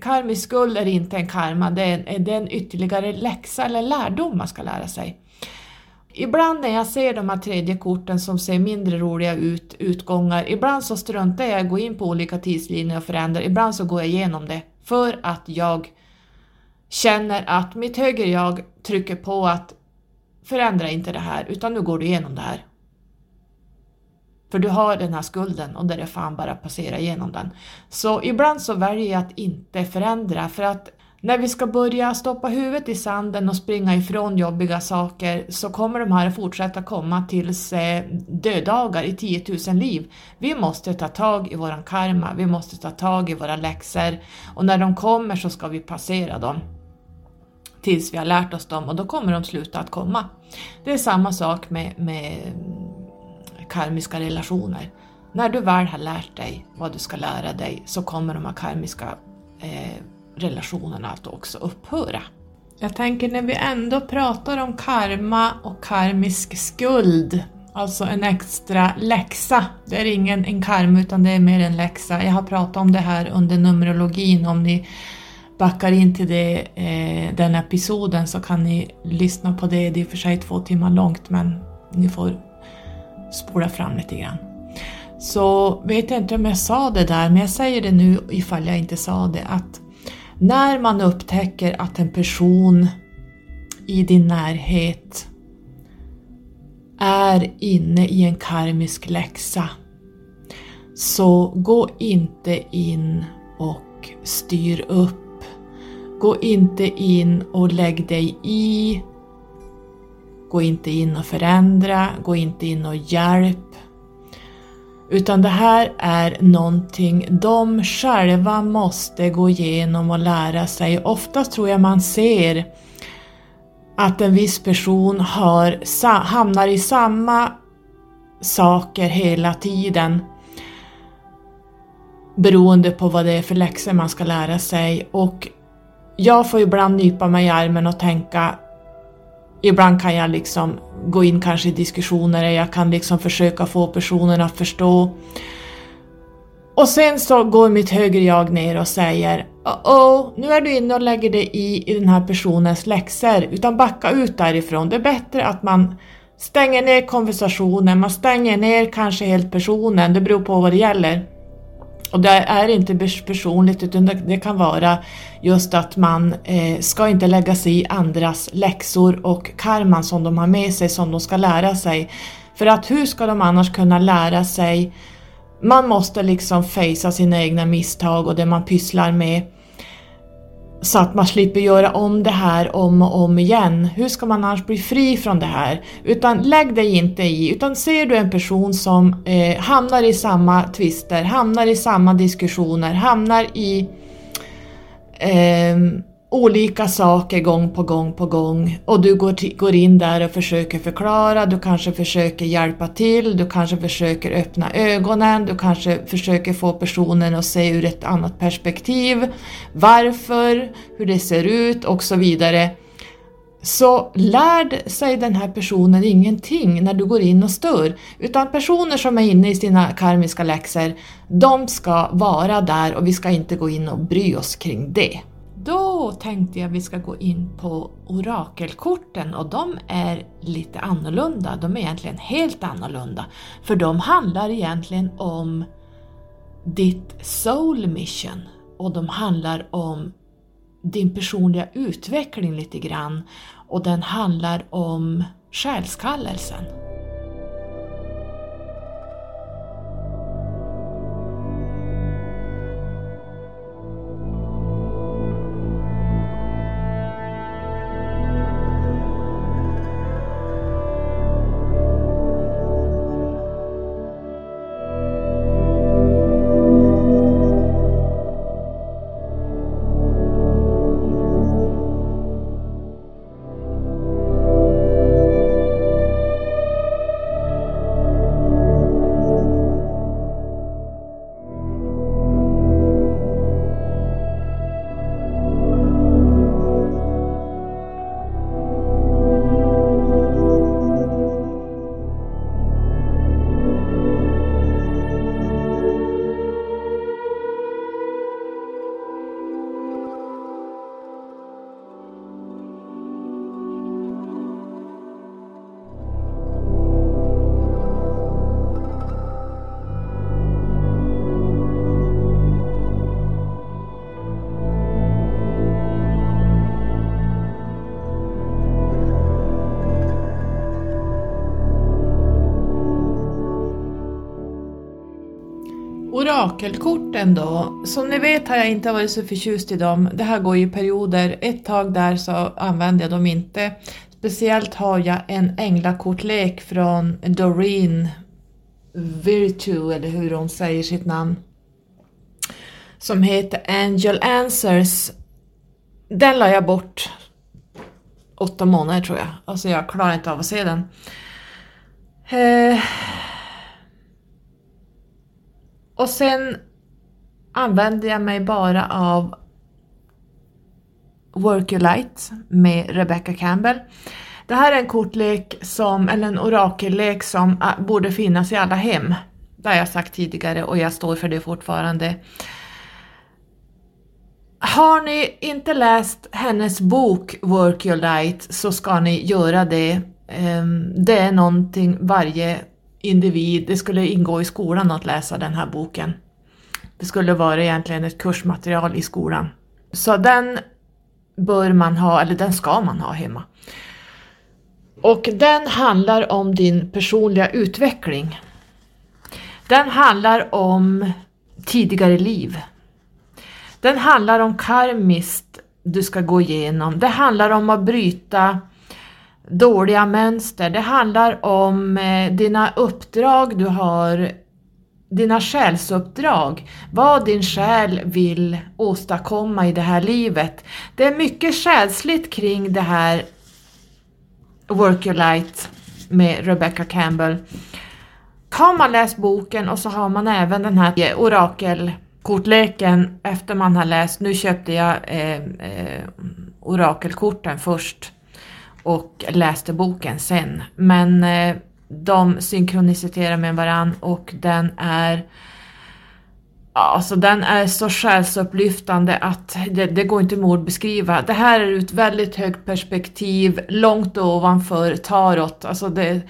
karmisk skuld är inte en karma, det är, en, det är en ytterligare läxa eller lärdom man ska lära sig. Ibland när jag ser de här tredje korten som ser mindre roliga ut, utgångar, ibland så struntar jag i att gå in på olika tidslinjer och förändra, ibland så går jag igenom det för att jag känner att mitt högre jag trycker på att förändra inte det här utan nu går du igenom det här. För du har den här skulden och där är fan bara passera igenom den. Så ibland så väljer jag att inte förändra för att när vi ska börja stoppa huvudet i sanden och springa ifrån jobbiga saker så kommer de här att fortsätta komma tills eh, döddagar i 10 000 liv. Vi måste ta tag i våran karma, vi måste ta tag i våra läxor och när de kommer så ska vi passera dem tills vi har lärt oss dem och då kommer de sluta att komma. Det är samma sak med, med karmiska relationer. När du väl har lärt dig vad du ska lära dig så kommer de här karmiska eh, relationerna att också upphöra. Jag tänker när vi ändå pratar om karma och karmisk skuld, alltså en extra läxa. Det är ingen en karma utan det är mer en läxa. Jag har pratat om det här under Numerologin om ni backar in till det, eh, den episoden så kan ni lyssna på det. Det är för sig två timmar långt men ni får spola fram lite grann. Så vet jag inte om jag sa det där, men jag säger det nu ifall jag inte sa det, att när man upptäcker att en person i din närhet är inne i en karmisk läxa Så gå inte in och styr upp. Gå inte in och lägg dig i. Gå inte in och förändra, gå inte in och hjälp. Utan det här är någonting de själva måste gå igenom och lära sig. Oftast tror jag man ser att en viss person har, hamnar i samma saker hela tiden beroende på vad det är för läxor man ska lära sig och jag får ibland nypa mig i armen och tänka Ibland kan jag liksom gå in kanske i diskussioner, jag kan liksom försöka få personen att förstå. Och sen så går mitt högre jag ner och säger oh, oh nu är du inne och lägger dig i, i den här personens läxor, utan backa ut därifrån. Det är bättre att man stänger ner konversationen, man stänger ner kanske helt personen, det beror på vad det gäller. Och det är inte personligt utan det kan vara just att man eh, ska inte lägga sig i andras läxor och karman som de har med sig som de ska lära sig. För att hur ska de annars kunna lära sig? Man måste liksom fejsa sina egna misstag och det man pysslar med så att man slipper göra om det här om och om igen. Hur ska man annars bli fri från det här? Utan lägg dig inte i, utan ser du en person som eh, hamnar i samma tvister, hamnar i samma diskussioner, hamnar i eh, olika saker gång på gång på gång. Och du går, går in där och försöker förklara, du kanske försöker hjälpa till, du kanske försöker öppna ögonen, du kanske försöker få personen att se ur ett annat perspektiv, varför, hur det ser ut? Och så vidare. Så lär sig den här personen ingenting när du går in och stör, utan personer som är inne i sina karmiska läxor, de ska vara där och vi ska inte gå in och bry oss kring det. Då tänkte jag vi ska gå in på orakelkorten och de är lite annorlunda. De är egentligen helt annorlunda. För de handlar egentligen om ditt soul mission och de handlar om din personliga utveckling lite grann och den handlar om själskallelsen. Orakelkorten då, som ni vet har jag inte varit så förtjust i dem. Det här går ju perioder. Ett tag där så använde jag dem inte. Speciellt har jag en änglakortlek från Doreen Virtue, eller hur hon säger sitt namn. Som heter Angel Answers. Den la jag bort åtta månader tror jag. Alltså jag klarar inte av att se den. Eh, och sen använder jag mig bara av Work Your Light med Rebecca Campbell. Det här är en kortlek som, eller en orakellek som äh, borde finnas i alla hem. Det har jag sagt tidigare och jag står för det fortfarande. Har ni inte läst hennes bok Work Your Light så ska ni göra det. Ehm, det är någonting varje individ, det skulle ingå i skolan att läsa den här boken. Det skulle vara egentligen ett kursmaterial i skolan. Så den bör man ha, eller den ska man ha hemma. Och den handlar om din personliga utveckling. Den handlar om tidigare liv. Den handlar om karmiskt du ska gå igenom. Det handlar om att bryta dåliga mönster. Det handlar om eh, dina uppdrag du har, dina själsuppdrag. Vad din själ vill åstadkomma i det här livet. Det är mycket själsligt kring det här Work Your Light med Rebecca Campbell. Har man läst boken och så har man även den här orakelkortleken efter man har läst, nu köpte jag eh, eh, orakelkorten först och läste boken sen. Men eh, de synkroniciterar med varann och den är Alltså den är så själsupplyftande att det, det går inte att beskriva. Det här är ur ett väldigt högt perspektiv, långt ovanför tarot. Alltså det,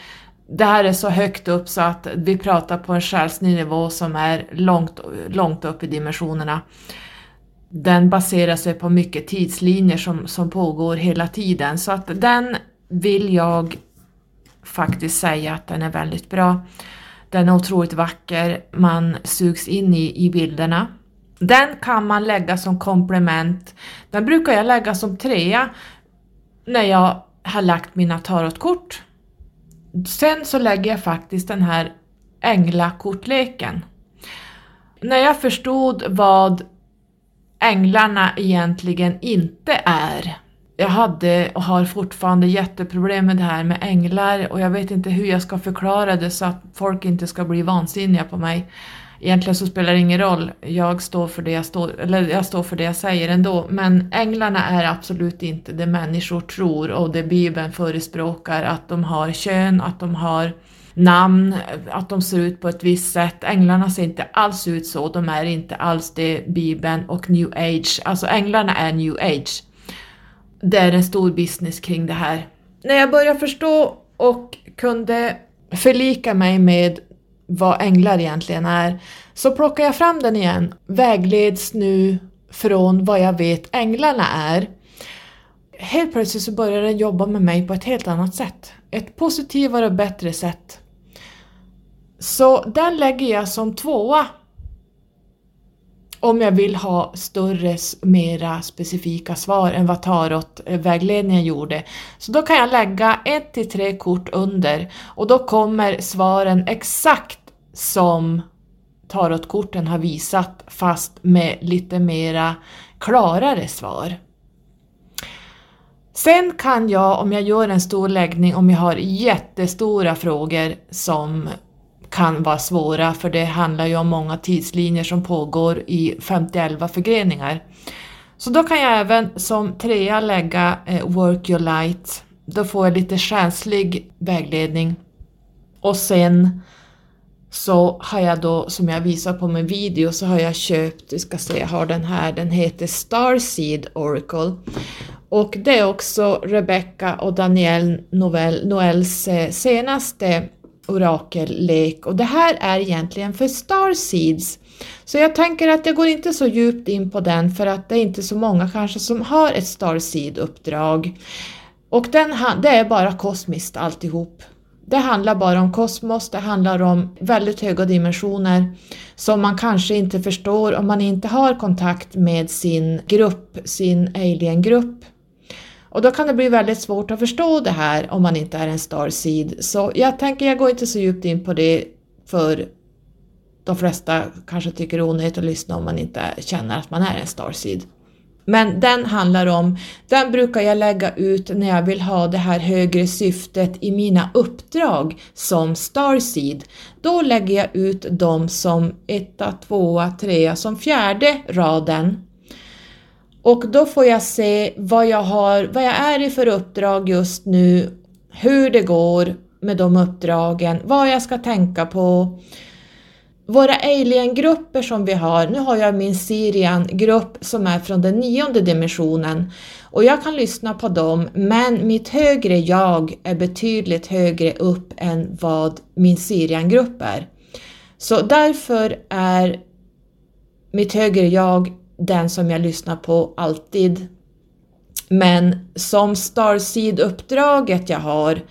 det här är så högt upp så att vi pratar på en själslig nivå som är långt, långt upp i dimensionerna. Den baserar sig på mycket tidslinjer som, som pågår hela tiden så att den vill jag faktiskt säga att den är väldigt bra. Den är otroligt vacker, man sugs in i, i bilderna. Den kan man lägga som komplement. Den brukar jag lägga som trea när jag har lagt mina tarotkort. Sen så lägger jag faktiskt den här änglakortleken. När jag förstod vad änglarna egentligen inte är. Jag hade och har fortfarande jätteproblem med det här med änglar och jag vet inte hur jag ska förklara det så att folk inte ska bli vansinniga på mig. Egentligen så spelar det ingen roll, jag står för det jag, står, eller jag står för det jag säger ändå, men änglarna är absolut inte det människor tror och det Bibeln förespråkar, att de har kön, att de har namn, att de ser ut på ett visst sätt. Änglarna ser inte alls ut så, de är inte alls det Bibeln och new age, alltså änglarna är new age. Det är en stor business kring det här. När jag började förstå och kunde förlika mig med vad änglar egentligen är, så plockar jag fram den igen. Vägleds nu från vad jag vet änglarna är. Helt plötsligt så börjar den jobba med mig på ett helt annat sätt. Ett positivare och bättre sätt. Så den lägger jag som tvåa om jag vill ha större, mera specifika svar än vad tarotvägledningen gjorde. Så då kan jag lägga ett till tre kort under och då kommer svaren exakt som tarotkorten har visat fast med lite mera klarare svar. Sen kan jag, om jag gör en stor läggning, om jag har jättestora frågor som kan vara svåra för det handlar ju om många tidslinjer som pågår i 50 förgreningar. Så då kan jag även som trea lägga eh, Work Your Light. Då får jag lite känslig vägledning. Och sen så har jag då, som jag visar på min video, så har jag köpt, vi ska se, jag har den här, den heter Starseed Oracle. Och det är också Rebecca och Daniel Noel, Noels eh, senaste orakellek och det här är egentligen för Star Seeds. Så jag tänker att jag går inte så djupt in på den för att det är inte så många kanske som har ett Star Seed-uppdrag. Och den, det är bara kosmiskt alltihop. Det handlar bara om kosmos, det handlar om väldigt höga dimensioner som man kanske inte förstår om man inte har kontakt med sin grupp, sin alien-grupp. Och då kan det bli väldigt svårt att förstå det här om man inte är en starseed. Så jag tänker, jag går inte så djupt in på det för de flesta kanske tycker det är onödigt att lyssna om man inte känner att man är en starseed. Men den handlar om, den brukar jag lägga ut när jag vill ha det här högre syftet i mina uppdrag som starseed. Då lägger jag ut dem som etta, tvåa, trea, som fjärde raden och då får jag se vad jag, har, vad jag är i för uppdrag just nu, hur det går med de uppdragen, vad jag ska tänka på. Våra alien-grupper som vi har, nu har jag min Sirian-grupp som är från den nionde dimensionen och jag kan lyssna på dem men mitt högre jag är betydligt högre upp än vad min Sirian-grupp är. Så därför är mitt högre jag den som jag lyssnar på alltid. Men som Starseed-uppdraget jag har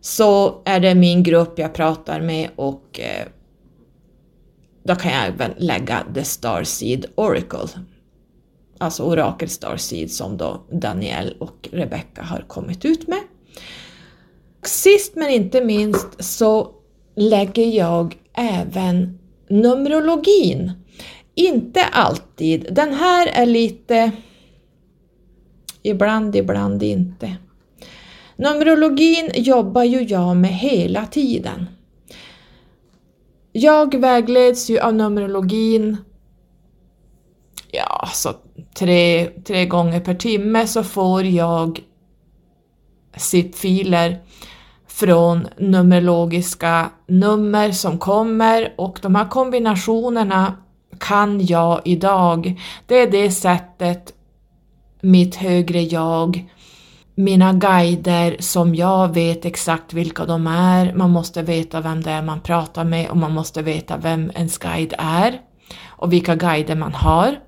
så är det min grupp jag pratar med och eh, då kan jag även lägga The Starseed Oracle, alltså Orakel Starseed som då Daniel och Rebecca har kommit ut med. Sist men inte minst så lägger jag även Numerologin. Inte alltid. Den här är lite ibland, ibland inte. Numerologin jobbar ju jag med hela tiden. Jag vägleds ju av Numerologin ja, så tre, tre gånger per timme så får jag SIP-filer från numerologiska nummer som kommer och de här kombinationerna kan jag idag. Det är det sättet mitt högre jag, mina guider som jag vet exakt vilka de är. Man måste veta vem det är man pratar med och man måste veta vem ens guide är och vilka guider man har.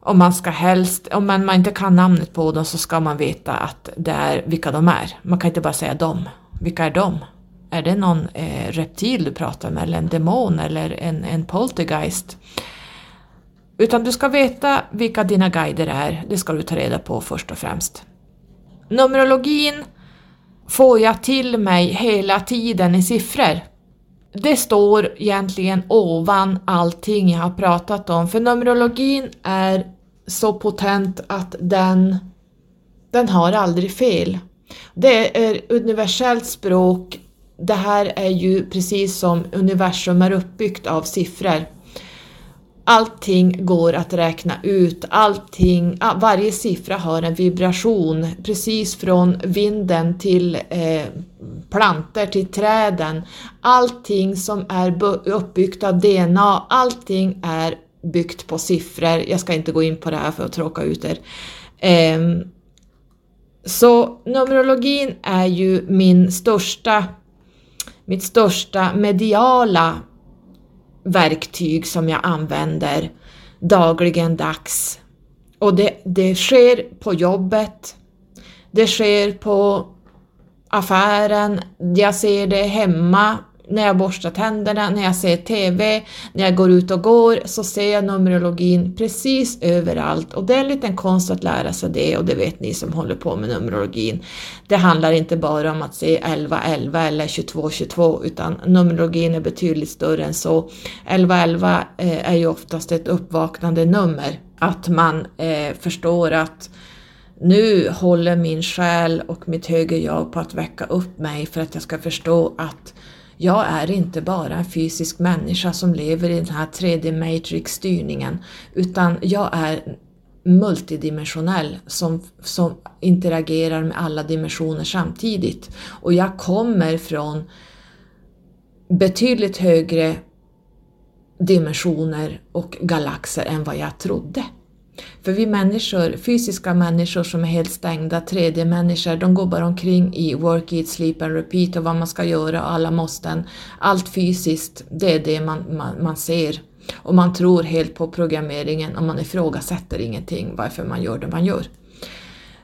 Och man ska helst, om man, inte kan namnet på dem så ska man veta att det är vilka de är. Man kan inte bara säga dem. Vilka är de? Är det någon eh, reptil du pratar med eller en demon eller en, en poltergeist? Utan du ska veta vilka dina guider är, det ska du ta reda på först och främst. Numerologin får jag till mig hela tiden i siffror. Det står egentligen ovan allting jag har pratat om, för Numerologin är så potent att den, den har aldrig fel. Det är universellt språk. Det här är ju precis som universum är uppbyggt av siffror. Allting går att räkna ut, allting, varje siffra har en vibration, precis från vinden till eh, planter till träden. Allting som är uppbyggt av DNA, allting är byggt på siffror. Jag ska inte gå in på det här för att tråka ut er. Eh, så Numerologin är ju min största, mitt största mediala verktyg som jag använder dagligen dags. Och det, det sker på jobbet, det sker på affären, jag ser det hemma när jag borstar tänderna, när jag ser TV, när jag går ut och går så ser jag Numerologin precis överallt och det är en liten konst att lära sig det och det vet ni som håller på med Numerologin. Det handlar inte bara om att se 1111 eller 2222 utan Numerologin är betydligt större än så. 1111 eh, är ju oftast ett uppvaknande nummer, att man eh, förstår att nu håller min själ och mitt högre jag på att väcka upp mig för att jag ska förstå att jag är inte bara en fysisk människa som lever i den här 3D matrix-styrningen, utan jag är multidimensionell som, som interagerar med alla dimensioner samtidigt. Och jag kommer från betydligt högre dimensioner och galaxer än vad jag trodde. För vi människor, fysiska människor som är helt stängda, 3D-människor, de går bara omkring i work, eat, sleep and repeat och vad man ska göra och alla måsten. Allt fysiskt, det är det man, man, man ser. Och man tror helt på programmeringen och man ifrågasätter ingenting varför man gör det man gör.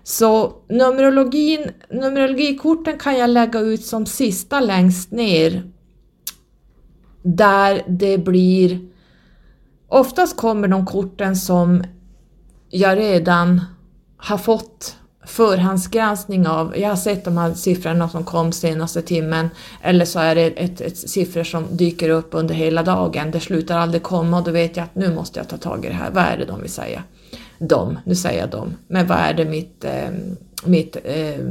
Så numerologin, numerologikorten kan jag lägga ut som sista längst ner där det blir Oftast kommer de korten som jag redan har fått förhandsgranskning av, jag har sett de här siffrorna som kom senaste timmen, eller så är det ett, ett siffror som dyker upp under hela dagen, det slutar aldrig komma och då vet jag att nu måste jag ta tag i det här, vad är det de vill säga? De, nu säger jag dem, men vad är det mitt, eh, mitt eh,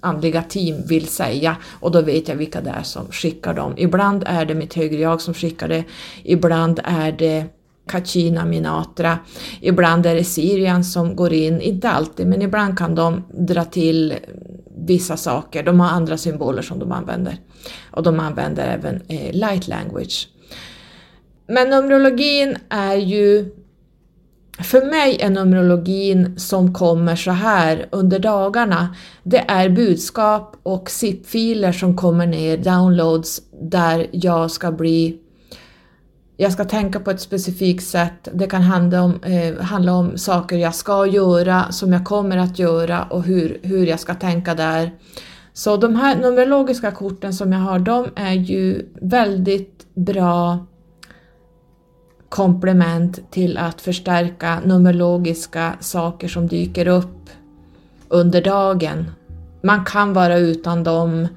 andliga team vill säga? Och då vet jag vilka det är som skickar dem. Ibland är det mitt högre jag som skickar det, ibland är det Kachina Minatra. Ibland är det Syrien som går in, inte alltid, men ibland kan de dra till vissa saker. De har andra symboler som de använder. Och de använder även eh, light language. Men Numerologin är ju för mig är Numerologin som kommer så här under dagarna, det är budskap och zip-filer som kommer ner, downloads, där jag ska bli jag ska tänka på ett specifikt sätt. Det kan handla om, eh, handla om saker jag ska göra, som jag kommer att göra och hur, hur jag ska tänka där. Så de här numerologiska korten som jag har, de är ju väldigt bra komplement till att förstärka numerologiska saker som dyker upp under dagen. Man kan vara utan dem.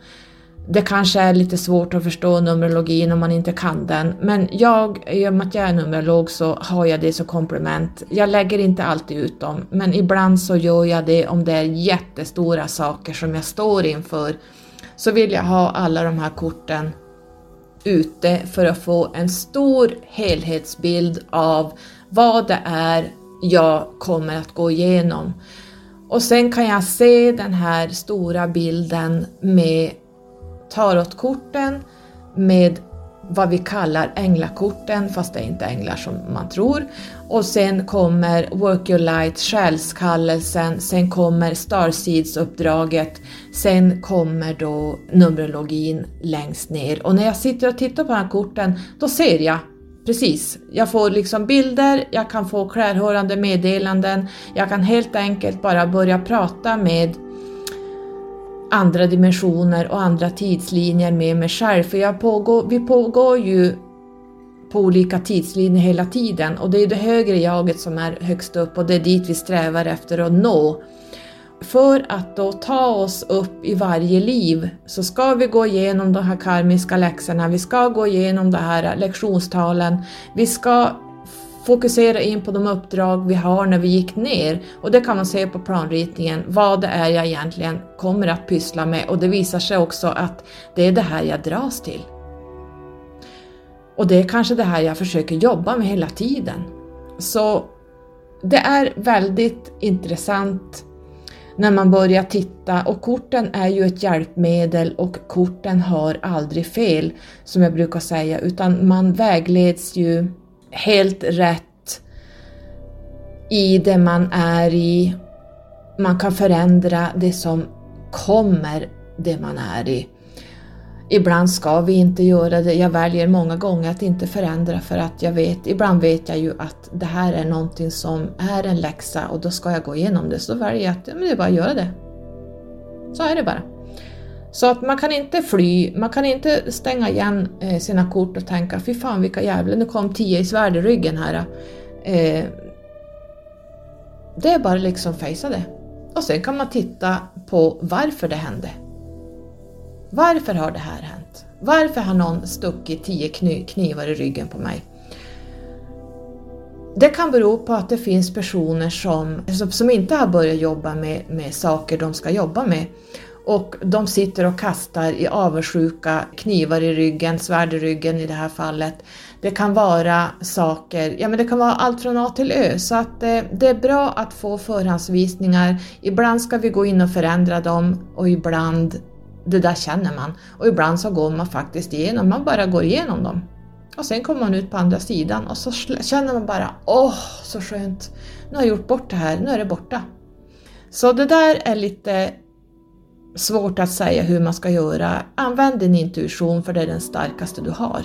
Det kanske är lite svårt att förstå numerologin om man inte kan den, men jag, i och med att jag är numerolog så har jag det som komplement. Jag lägger inte alltid ut dem, men ibland så gör jag det om det är jättestora saker som jag står inför. Så vill jag ha alla de här korten ute för att få en stor helhetsbild av vad det är jag kommer att gå igenom. Och sen kan jag se den här stora bilden med tarotkorten, med vad vi kallar änglakorten, fast det är inte änglar som man tror. Och sen kommer Work Your Light, själskallelsen, sen kommer Starseeds-uppdraget, sen kommer då Numerologin längst ner. Och när jag sitter och tittar på de här korten, då ser jag Precis, jag får liksom bilder, jag kan få klärhörande meddelanden, jag kan helt enkelt bara börja prata med andra dimensioner och andra tidslinjer med mig själv. För jag pågår, vi pågår ju på olika tidslinjer hela tiden och det är det högre jaget som är högst upp och det är dit vi strävar efter att nå. För att då ta oss upp i varje liv så ska vi gå igenom de här karmiska läxorna, vi ska gå igenom de här lektionstalen, vi ska fokusera in på de uppdrag vi har när vi gick ner. Och det kan man se på planritningen, vad det är jag egentligen kommer att pyssla med. Och det visar sig också att det är det här jag dras till. Och det är kanske det här jag försöker jobba med hela tiden. Så det är väldigt intressant när man börjar titta. Och korten är ju ett hjälpmedel och korten har aldrig fel som jag brukar säga. Utan man vägleds ju helt rätt i det man är i. Man kan förändra det som kommer det man är i. Ibland ska vi inte göra det. Jag väljer många gånger att inte förändra för att jag vet, ibland vet jag ju att det här är någonting som är en läxa och då ska jag gå igenom det. Så då väljer jag att men det är bara att göra det. Så är det bara. Så att man kan inte fly, man kan inte stänga igen eh, sina kort och tänka fy fan vilka jävlar, nu kom tio i svärd i ryggen här. Eh, det är bara liksom fejsa det. Och sen kan man titta på varför det hände. Varför har det här hänt? Varför har någon stuckit tio knivar i ryggen på mig? Det kan bero på att det finns personer som, som inte har börjat jobba med, med saker de ska jobba med och de sitter och kastar i avundsjuka knivar i ryggen, svärd i ryggen i det här fallet. Det kan vara saker, ja men det kan vara allt från A till Ö så att det, eh, det är bra att få förhandsvisningar. Ibland ska vi gå in och förändra dem och ibland det där känner man. Och ibland så går man faktiskt igenom, man bara går igenom dem. Och sen kommer man ut på andra sidan och så känner man bara åh, så skönt. Nu har jag gjort bort det här, nu är det borta. Så det där är lite svårt att säga hur man ska göra. Använd din intuition för det är den starkaste du har.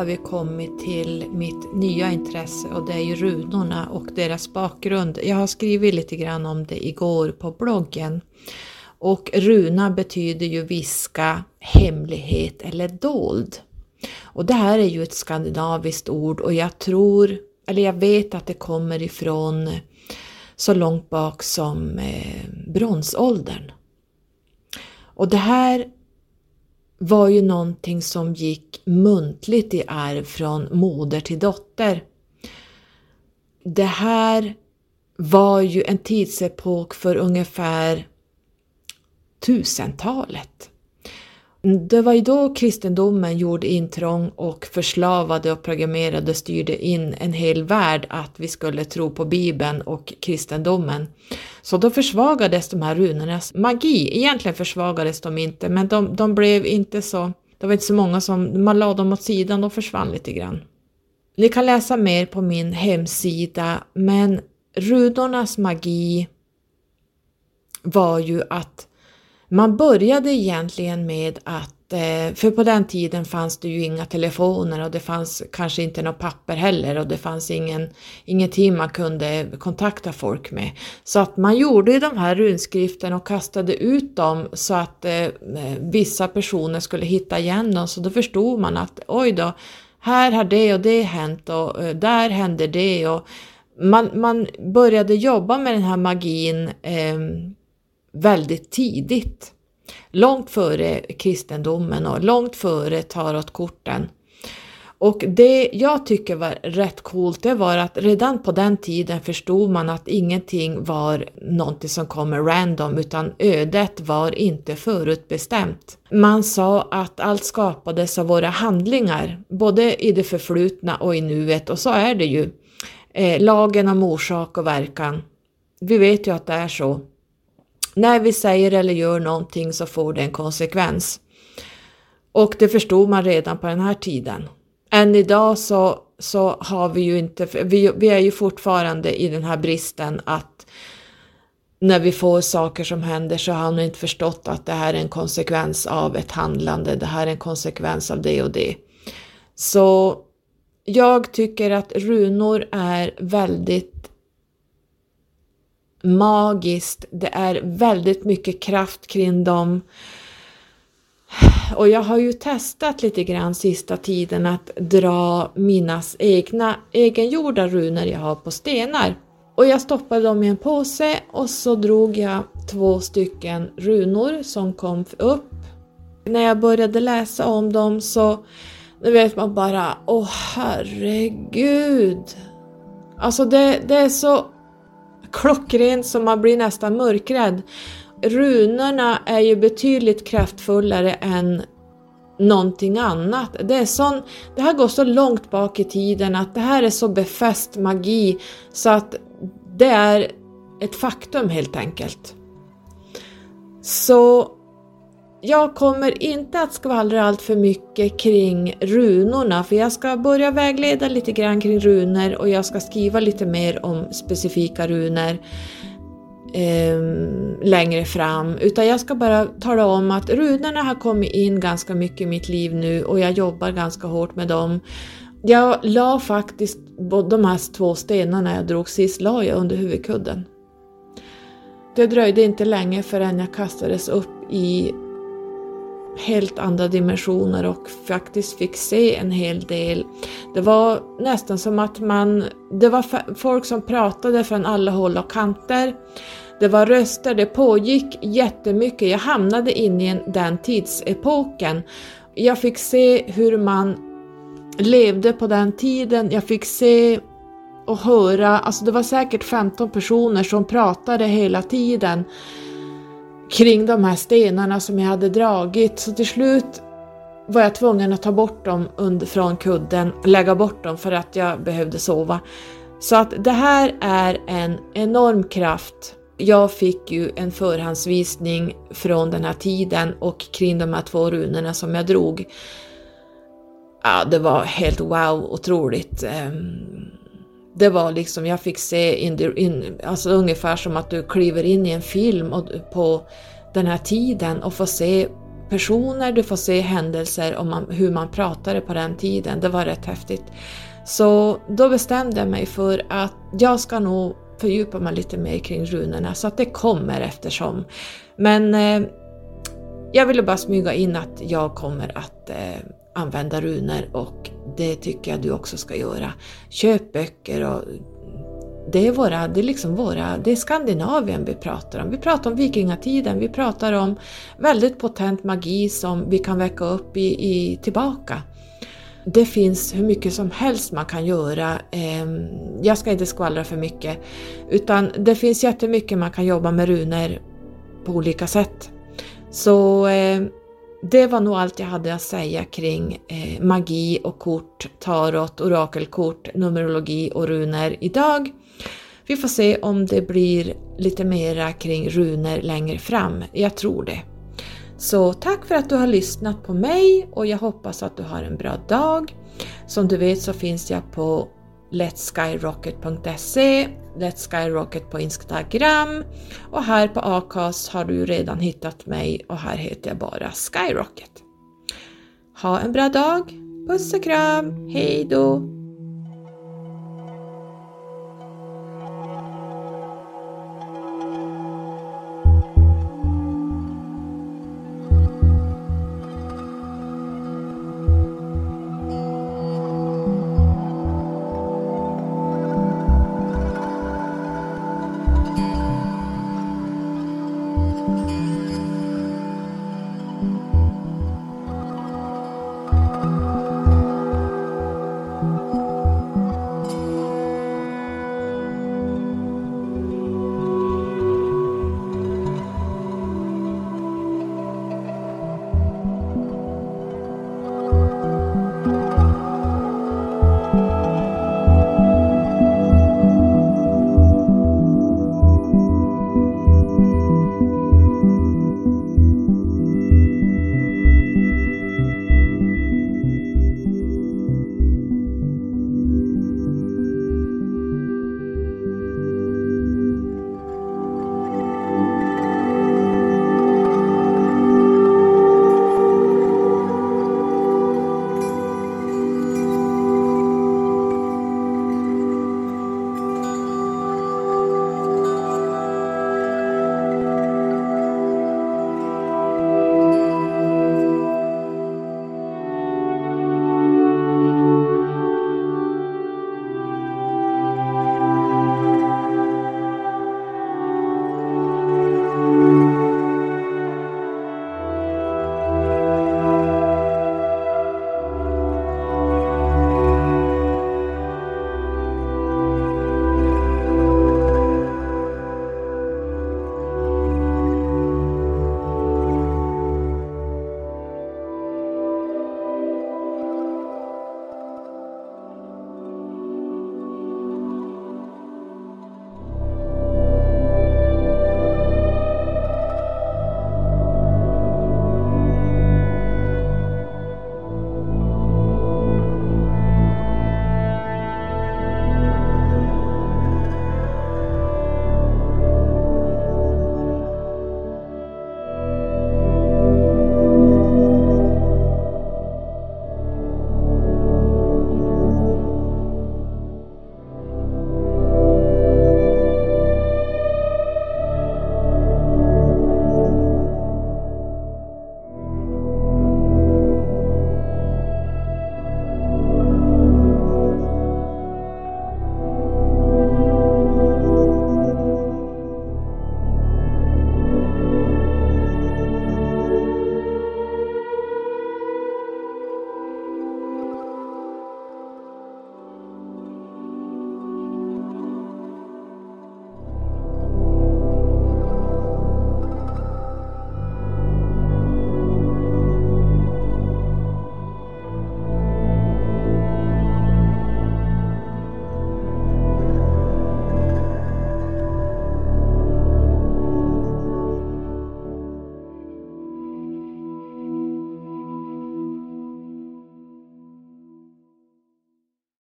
Har vi kommit till mitt nya intresse och det är ju runorna och deras bakgrund. Jag har skrivit lite grann om det igår på bloggen. Och runa betyder ju viska, hemlighet eller dold. Och det här är ju ett skandinaviskt ord och jag tror, eller jag vet att det kommer ifrån så långt bak som eh, bronsåldern. Och det här var ju någonting som gick muntligt i arv från moder till dotter. Det här var ju en tidsepok för ungefär tusentalet. Det var ju då kristendomen gjorde intrång och förslavade och programmerade och styrde in en hel värld att vi skulle tro på Bibeln och kristendomen. Så då försvagades de här runornas magi. Egentligen försvagades de inte, men de, de blev inte så... Det var inte så många som... Man la dem åt sidan, de försvann lite grann. Ni kan läsa mer på min hemsida, men runornas magi var ju att man började egentligen med att, eh, för på den tiden fanns det ju inga telefoner och det fanns kanske inte något papper heller och det fanns ingen, ingenting man kunde kontakta folk med. Så att man gjorde de här runskrifterna och kastade ut dem så att eh, vissa personer skulle hitta igen dem så då förstod man att oj då, här har det och det hänt och eh, där händer det och man, man började jobba med den här magin eh, väldigt tidigt. Långt före kristendomen och långt före tarotkorten. Och det jag tycker var rätt coolt det var att redan på den tiden förstod man att ingenting var någonting som kommer random utan ödet var inte förutbestämt. Man sa att allt skapades av våra handlingar, både i det förflutna och i nuet och så är det ju. Eh, lagen om orsak och verkan. Vi vet ju att det är så när vi säger eller gör någonting så får det en konsekvens. Och det förstod man redan på den här tiden. Än idag så, så har vi ju inte, vi, vi är ju fortfarande i den här bristen att när vi får saker som händer så har man inte förstått att det här är en konsekvens av ett handlande, det här är en konsekvens av det och det. Så jag tycker att runor är väldigt magiskt, det är väldigt mycket kraft kring dem. Och jag har ju testat lite grann sista tiden att dra mina egna egengjorda runor jag har på stenar. Och jag stoppade dem i en påse och så drog jag två stycken runor som kom upp. När jag började läsa om dem så nu vet man bara, åh herregud. Alltså det, det är så klockrent så man blir nästan mörkrädd. Runorna är ju betydligt kraftfullare än någonting annat. Det, är sån, det här går så långt bak i tiden att det här är så befäst magi så att det är ett faktum helt enkelt. Så jag kommer inte att skvallra allt för mycket kring runorna för jag ska börja vägleda lite grann kring runor och jag ska skriva lite mer om specifika runor eh, längre fram. Utan jag ska bara tala om att runorna har kommit in ganska mycket i mitt liv nu och jag jobbar ganska hårt med dem. Jag la faktiskt de här två stenarna jag drog sist, la jag under huvudkudden. Det dröjde inte länge förrän jag kastades upp i helt andra dimensioner och faktiskt fick se en hel del. Det var nästan som att man, det var folk som pratade från alla håll och kanter. Det var röster, det pågick jättemycket. Jag hamnade inne i den tidsepoken. Jag fick se hur man levde på den tiden. Jag fick se och höra, alltså det var säkert 15 personer som pratade hela tiden kring de här stenarna som jag hade dragit så till slut var jag tvungen att ta bort dem under, från kudden, lägga bort dem för att jag behövde sova. Så att det här är en enorm kraft. Jag fick ju en förhandsvisning från den här tiden och kring de här två runorna som jag drog. Ja, det var helt wow, otroligt. Ehm, det var liksom, jag fick se in, the, in, alltså ungefär som att du kliver in i en film och, på den här tiden och får se personer, du får se händelser och man, hur man pratade på den tiden. Det var rätt häftigt. Så då bestämde jag mig för att jag ska nog fördjupa mig lite mer kring runorna så att det kommer eftersom. Men eh, jag ville bara smyga in att jag kommer att eh, använda runor och det tycker jag du också ska göra. Köp böcker och det är, våra, det är liksom våra, det är Skandinavien vi pratar om. Vi pratar om vikingatiden, vi pratar om väldigt potent magi som vi kan väcka upp i, i tillbaka. Det finns hur mycket som helst man kan göra. Ehm, jag ska inte skvallra för mycket, utan det finns jättemycket man kan jobba med runor på olika sätt. Så ehm, det var nog allt jag hade att säga kring eh, magi och kort, tarot, orakelkort, numerologi och runor idag. Vi får se om det blir lite mera kring runor längre fram. Jag tror det. Så tack för att du har lyssnat på mig och jag hoppas att du har en bra dag. Som du vet så finns jag på letskyrocket.se, letskyrocket på Instagram och här på Acast har du redan hittat mig och här heter jag bara Skyrocket. Ha en bra dag! Puss och kram! Hej då!